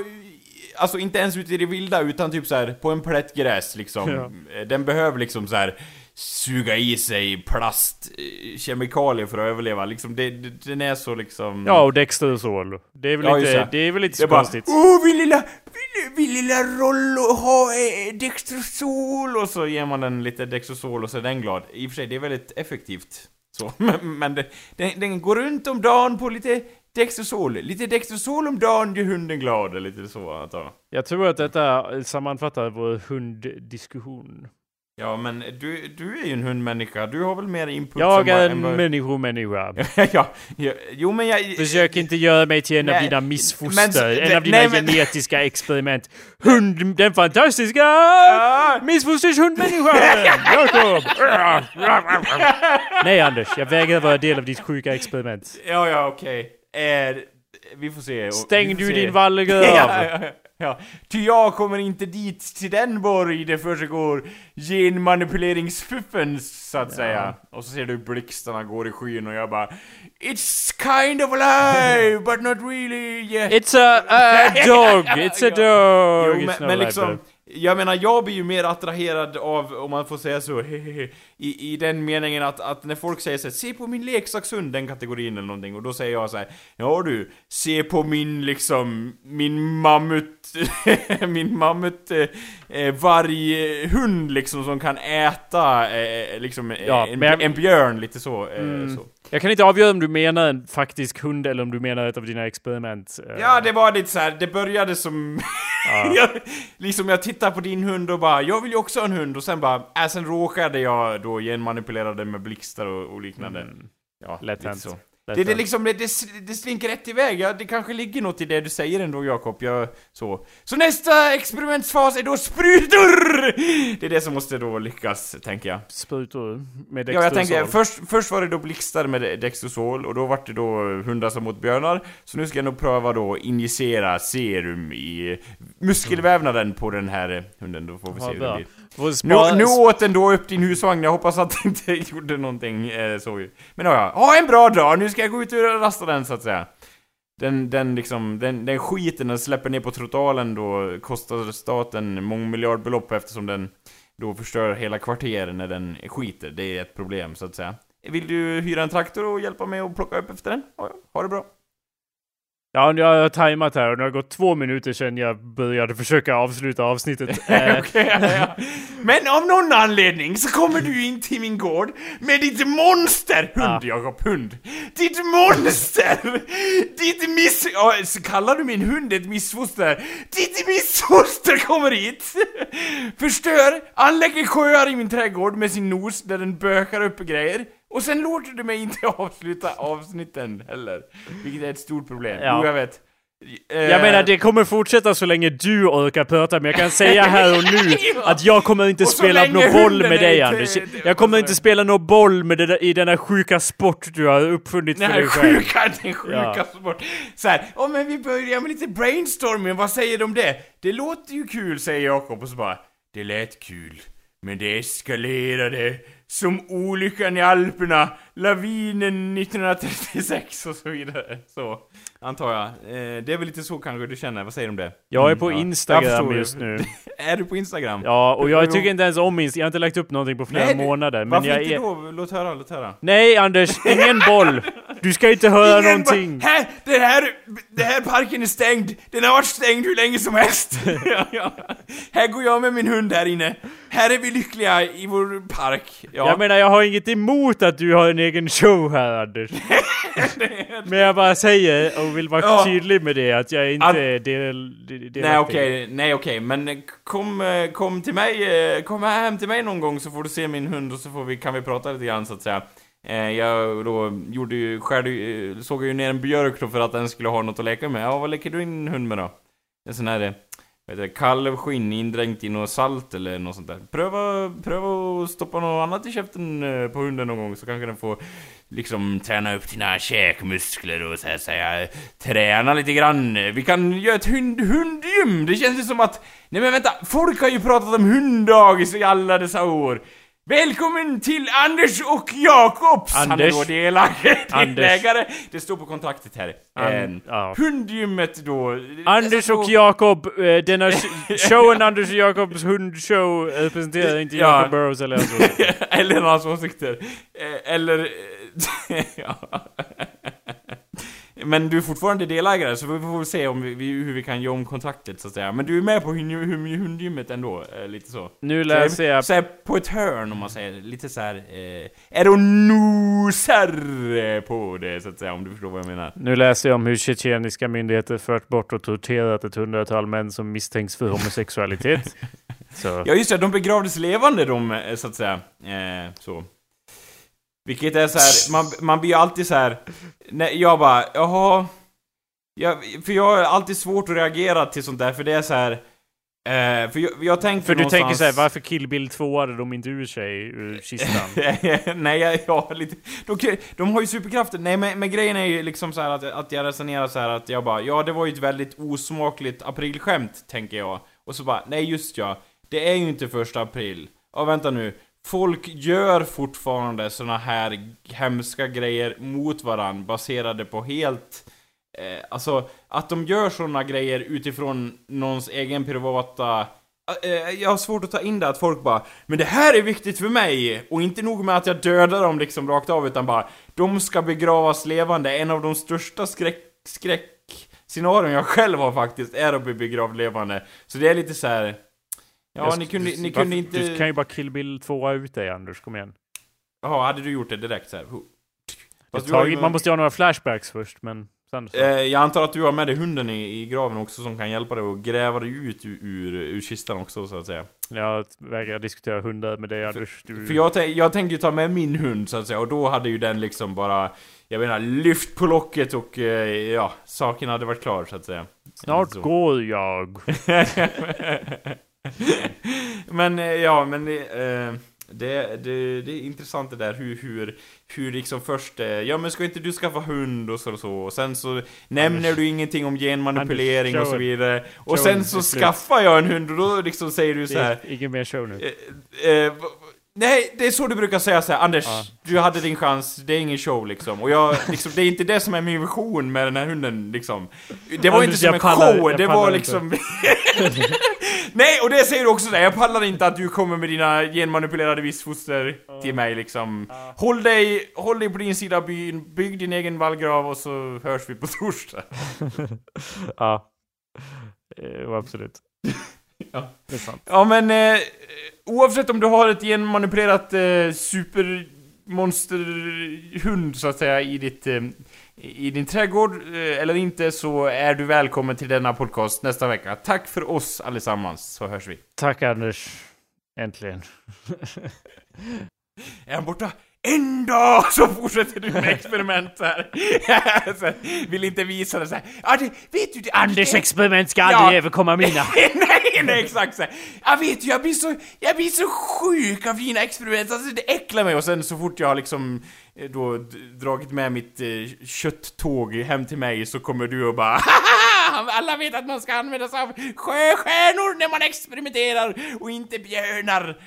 alltså inte ens ute i det vilda, utan typ så här på en plätt gräs liksom. Ja. Den behöver liksom så här suga i sig plastkemikalier för att överleva, liksom det, det, den är så liksom... Ja, och Dexter och Sol. Det är väl Ja, inte, det. är väl inte så är bara konstigt. Åh, vill lilla, vill, vill lilla Rollo ha eh, Dextrosol? Och så ger man den lite Dextrosol och så är den glad. I och för sig, det är väldigt effektivt. Så, [laughs] men, men det, den, den går runt om dagen på lite Dextrosol. Lite Dextrosol om dagen gör hunden glad, eller lite så antar jag. Jag tror att detta sammanfattar vår hunddiskussion. Ja, men du, du är ju en hundmänniska. Du har väl mer input Jag är en människomänniska. [laughs] ja, ja, jo men jag... Försök inte göra mig till en av Nej, dina men- missfoster, en av dina nej, men- genetiska [laughs] experiment. Hund, den fantastiska Ah! missfosters hundmänniskan! [laughs] Jakob! Nej Anders, jag vägrar vara del av ditt sjuka experiment. Ja, ja, okej. Eh, vi får se. Stäng får du se. din vallgrav! Ja, ja, ja, [laughs] ja. Ty jag kommer inte dit till den borg det försiggår genmanipuleringsfuffen, så att säga. Och så ser du blixtarna går i skyn och jag bara It's kind of alive, but not really yet. It's a, a [laughs] dog! It's a dog! Jo, men, men liksom. Jag menar jag blir ju mer attraherad av, om man får säga så, [laughs] i, i den meningen att, att när folk säger så här, se på min leksakshund, den kategorin eller någonting, och då säger jag så här, ja du, se på min liksom, min mammut, [laughs] min mammut eh, varghund liksom som kan äta eh, liksom eh, Ja, en, men en björn, lite så. Eh, Mm. så. Jag kan inte avgöra om du menar en faktisk hund eller om du menar ett av dina experiment. Eh, Ja, det var lite så här. det började som... [laughs] jag, liksom jag tittar på din hund och bara, jag vill ju också ha en hund och sen bara, äh, sen råkade jag då genmanipulera den med blixtar och, och liknande. Ja, Lätt hänt. så. Det, det, liksom, det, det, det slinker rätt iväg, ja, det kanske ligger något i det du säger ändå Jakob, jag, så. Så nästa experimentsfas är då sprutor! Det är det som måste då lyckas, tänker jag. Sprutor med Ja, jag tänkte, Dextrosol. först, först var det då blixtar med Dextrosol och då var det då hundar som mot björnar. Så nu ska jag nog pröva då injicera serum i muskelvävnaden på den här hunden, då får vi se Ja, hur det blir. Nu, nu åt den då upp din husvagn, jag hoppas att det inte [laughs] gjorde någonting eh, så. Men ja, ha en bra dag, nu ska ska jag gå ut och rasta den så att säga. Den, den liksom, den, den skiten den släpper ner på trottoaren då kostar staten mångmiljardbelopp eftersom den då förstör hela kvarter när den skiter. Det är ett problem så att säga. Vill du hyra en traktor och hjälpa mig att plocka upp efter den? Ja. Ha det bra. Ja, nu har jag tajmat här och det har gått två minuter sedan jag började försöka avsluta avsnittet. Eh, [laughs] Okej, ja, ja. Men av någon anledning så kommer du in till min gård med ditt monster! Hund, Ja. Jakob, hund! Ditt monster! Ditt miss... Så kallar du min hund ett missfoster? Ditt missfoster kommer hit! Förstör, anlägger sjöar i min trädgård med sin nos där den bökar upp grejer. Och sen låter du mig inte [laughs] avsluta avsnitten heller. Vilket är ett stort problem. Ja. Jo, jag vet. Eh, Jag menar det kommer fortsätta så länge du orkar prata men jag kan säga här och nu [laughs] att jag kommer inte spela någon boll med dig Anders. Jag kommer inte spela någon boll med det i denna sjuka sport du har uppfunnit Den för dig själv. sjuka, den sjuka Ja. sport. Så här, ja men vi börjar med lite brainstorming, vad säger du om det? Det låter ju kul, säger Jakob och så bara, det lät kul. Men det eskalerade som olyckan i Alperna, lavinen 1936 och så vidare. Så, antar jag. Eh, det är väl lite så kanske du känner, vad säger du om det? Jag är på Mm, ja. Instagram förstår. just nu. [laughs] är du på Instagram? Ja, och jag tycker inte ens om Instagram. Jag har inte lagt upp någonting på flera Nej, månader. Men Varför jag inte är... då? Låt höra, låt höra. Nej Anders, ingen boll! [laughs] Du ska inte höra Ingen någonting. Här, det här, det här parken är stängd. Den har varit stängd hur länge som helst. ja, [laughs] ja. Här går jag med min hund här inne. Här är vi lyckliga i vår park. Ja. Jag menar, jag har inget emot att du har en egen show här Anders. [laughs] Men jag bara säger, och vill vara Ja. tydlig med det, att jag inte Att- är del, del, Nej okej, nej okej, men eh, kom, eh, kom till mig, eh, kom hem till mig någon gång så får du se min hund och så får vi, kan vi prata lite grann så att säga. Eh, jag då gjorde ju, skärde, ju, eh, såg ju ner en björk då för att den skulle ha något att leka med. Ja, vad leker du in hund med då? En sån här, eh, vad heter det, kalvskinn indränkt i något salt eller något sånt där. Pröva, pröva att stoppa något annat i käften på hunden någon gång så kanske den får liksom träna upp sina käkmuskler och så här säga träna lite grann. Vi kan göra ett hund, hundgym. Det känns ju som att, nej men vänta, folk har ju pratat om hunddagis i alla dessa år. Välkommen till Anders och Jakobs! Han är då delägare. Det står på kontraktet här. An- Eh, ja. Hundgymmet då. Anders och två- Jakob, eh, denna sh- [laughs] showen Anders och Jakobs hundshow eh, representerar inte Ja. Jakob Burrows eller hans [laughs] åsikter. eller hans åsikter. Eh, Eller... eh, [laughs] ja. Men du är fortfarande delägare, så vi får se om vi, hur vi kan göra om kontraktet så att säga. Men du är med på hund- hund- hundgymmet ändå, eh, lite så. Nu läser jag... Så här, på ett hörn om man säger, lite så här. Eh, är och nosar eh, på det så att säga, om du förstår vad jag menar. Nu läser jag om hur tjetjeniska myndigheter fört bort och torterat ett hundratal män som misstänks för homosexualitet. [laughs] Så. Ja just det, de begravdes levande de, eh, så att säga. Eh, så. Vilket är så här, man, man blir ju alltid så här. Nej, jag bara, jaha. Jag, för jag har alltid svårt att reagera till sånt där, för det är så här. Eh, för jag, jag tänker För du tänker någonstans- såhär, varför Kill Bill 2 hade de inte ur sig ur [laughs] kistan? Nej, jag, jag lite... De, de har ju superkrafter. Nej, men, men grejen är ju liksom så här att, att jag resonerar så att jag bara, ja det var ju ett väldigt osmakligt aprilskämt, tänker jag. Och så bara, nej just ja, det är ju inte första april. Ja, vänta nu. Folk gör fortfarande såna här hemska grejer mot varann baserade på helt... Eh, alltså, att de gör såna grejer utifrån någons egen privata... Eh, eh, jag har svårt att ta in det att folk bara Men det här är viktigt för mig! Och inte nog med att jag dödar dem liksom rakt av utan bara De ska begravas levande, en av de största skräck... skräckscenarion jag själv har faktiskt är att bli begravd levande Så det är lite så här. Ja, Jag- ni kunde, ni varför- kunde inte... Du kan ju bara Kill Bill 2 ut dig Anders, kom igen. Jaha, hade du gjort det direkt så här? Tagit, man måste ju ha några flashbacks först, men sen så. Eh, jag antar att du har med dig hunden i, i graven också som kan hjälpa dig att gräva dig ut ur, ur, ur kistan också så att säga. Jag vägrar diskutera hundar med dig Anders. Du... För jag, jag tänker ju ta med min hund så att säga och då hade ju den liksom bara Jag menar lyft på locket och eh, ja, saken hade varit klar så att säga. Snart Så. går jag. [laughs] [laughs] [laughs] men eh, ja, men eh, det, det, det är intressant det där hur, hur, hur liksom först, eh, ja men ska inte du skaffa hund och så och så, och sen så nämner Anders- du ingenting om genmanipulering Anders, och så vidare. Och sen så skaffar jag en hund och då liksom säger du så här. är ingen mer show nu. Eh, eh, nej, det är så du brukar säga så här, Anders, Ja. du hade din chans, det är ingen show liksom. Och jag, liksom, det är inte det som är min vision med den här hunden liksom. Det var Anders, inte som en pallar- show, det var liksom... [laughs] nej, och det säger du också där, jag pallar inte att du kommer med dina genmanipulerade vissfoster till mig liksom. Håll dig, håll dig på din sida av byn, bygg din egen vallgrav och så hörs vi på torsdag. [laughs] ja. Eh, absolut. [laughs] [laughs] Ja. Det är sant. Ja men eh, oavsett om du har ett genmanipulerat eh, supermonsterhund så att säga i ditt eh, i din trädgård eh, eller inte så är du välkommen till denna podcast nästa vecka. Tack för oss allesammans så hörs vi. Tack Anders. Äntligen. [laughs] Är han borta? En dag så fortsätter du med experiment här. Så här, [laughs] Vill inte visa det så här. Ja, det, vet du det? Anders det- experiment ska Ja. aldrig överkomma mina. [laughs] nej, nej, exakt så här. Jag vet ju, jag blir så, jag blir så sjuk av dina experiment, alltså det äcklar mig och sen så fort jag har liksom eh, då dragit med mitt eh, kötttåg hem till mig så kommer du och bara [laughs] "Haha! Alla vet att man ska använda sig av sjöstjärnor när man experimenterar och inte björnar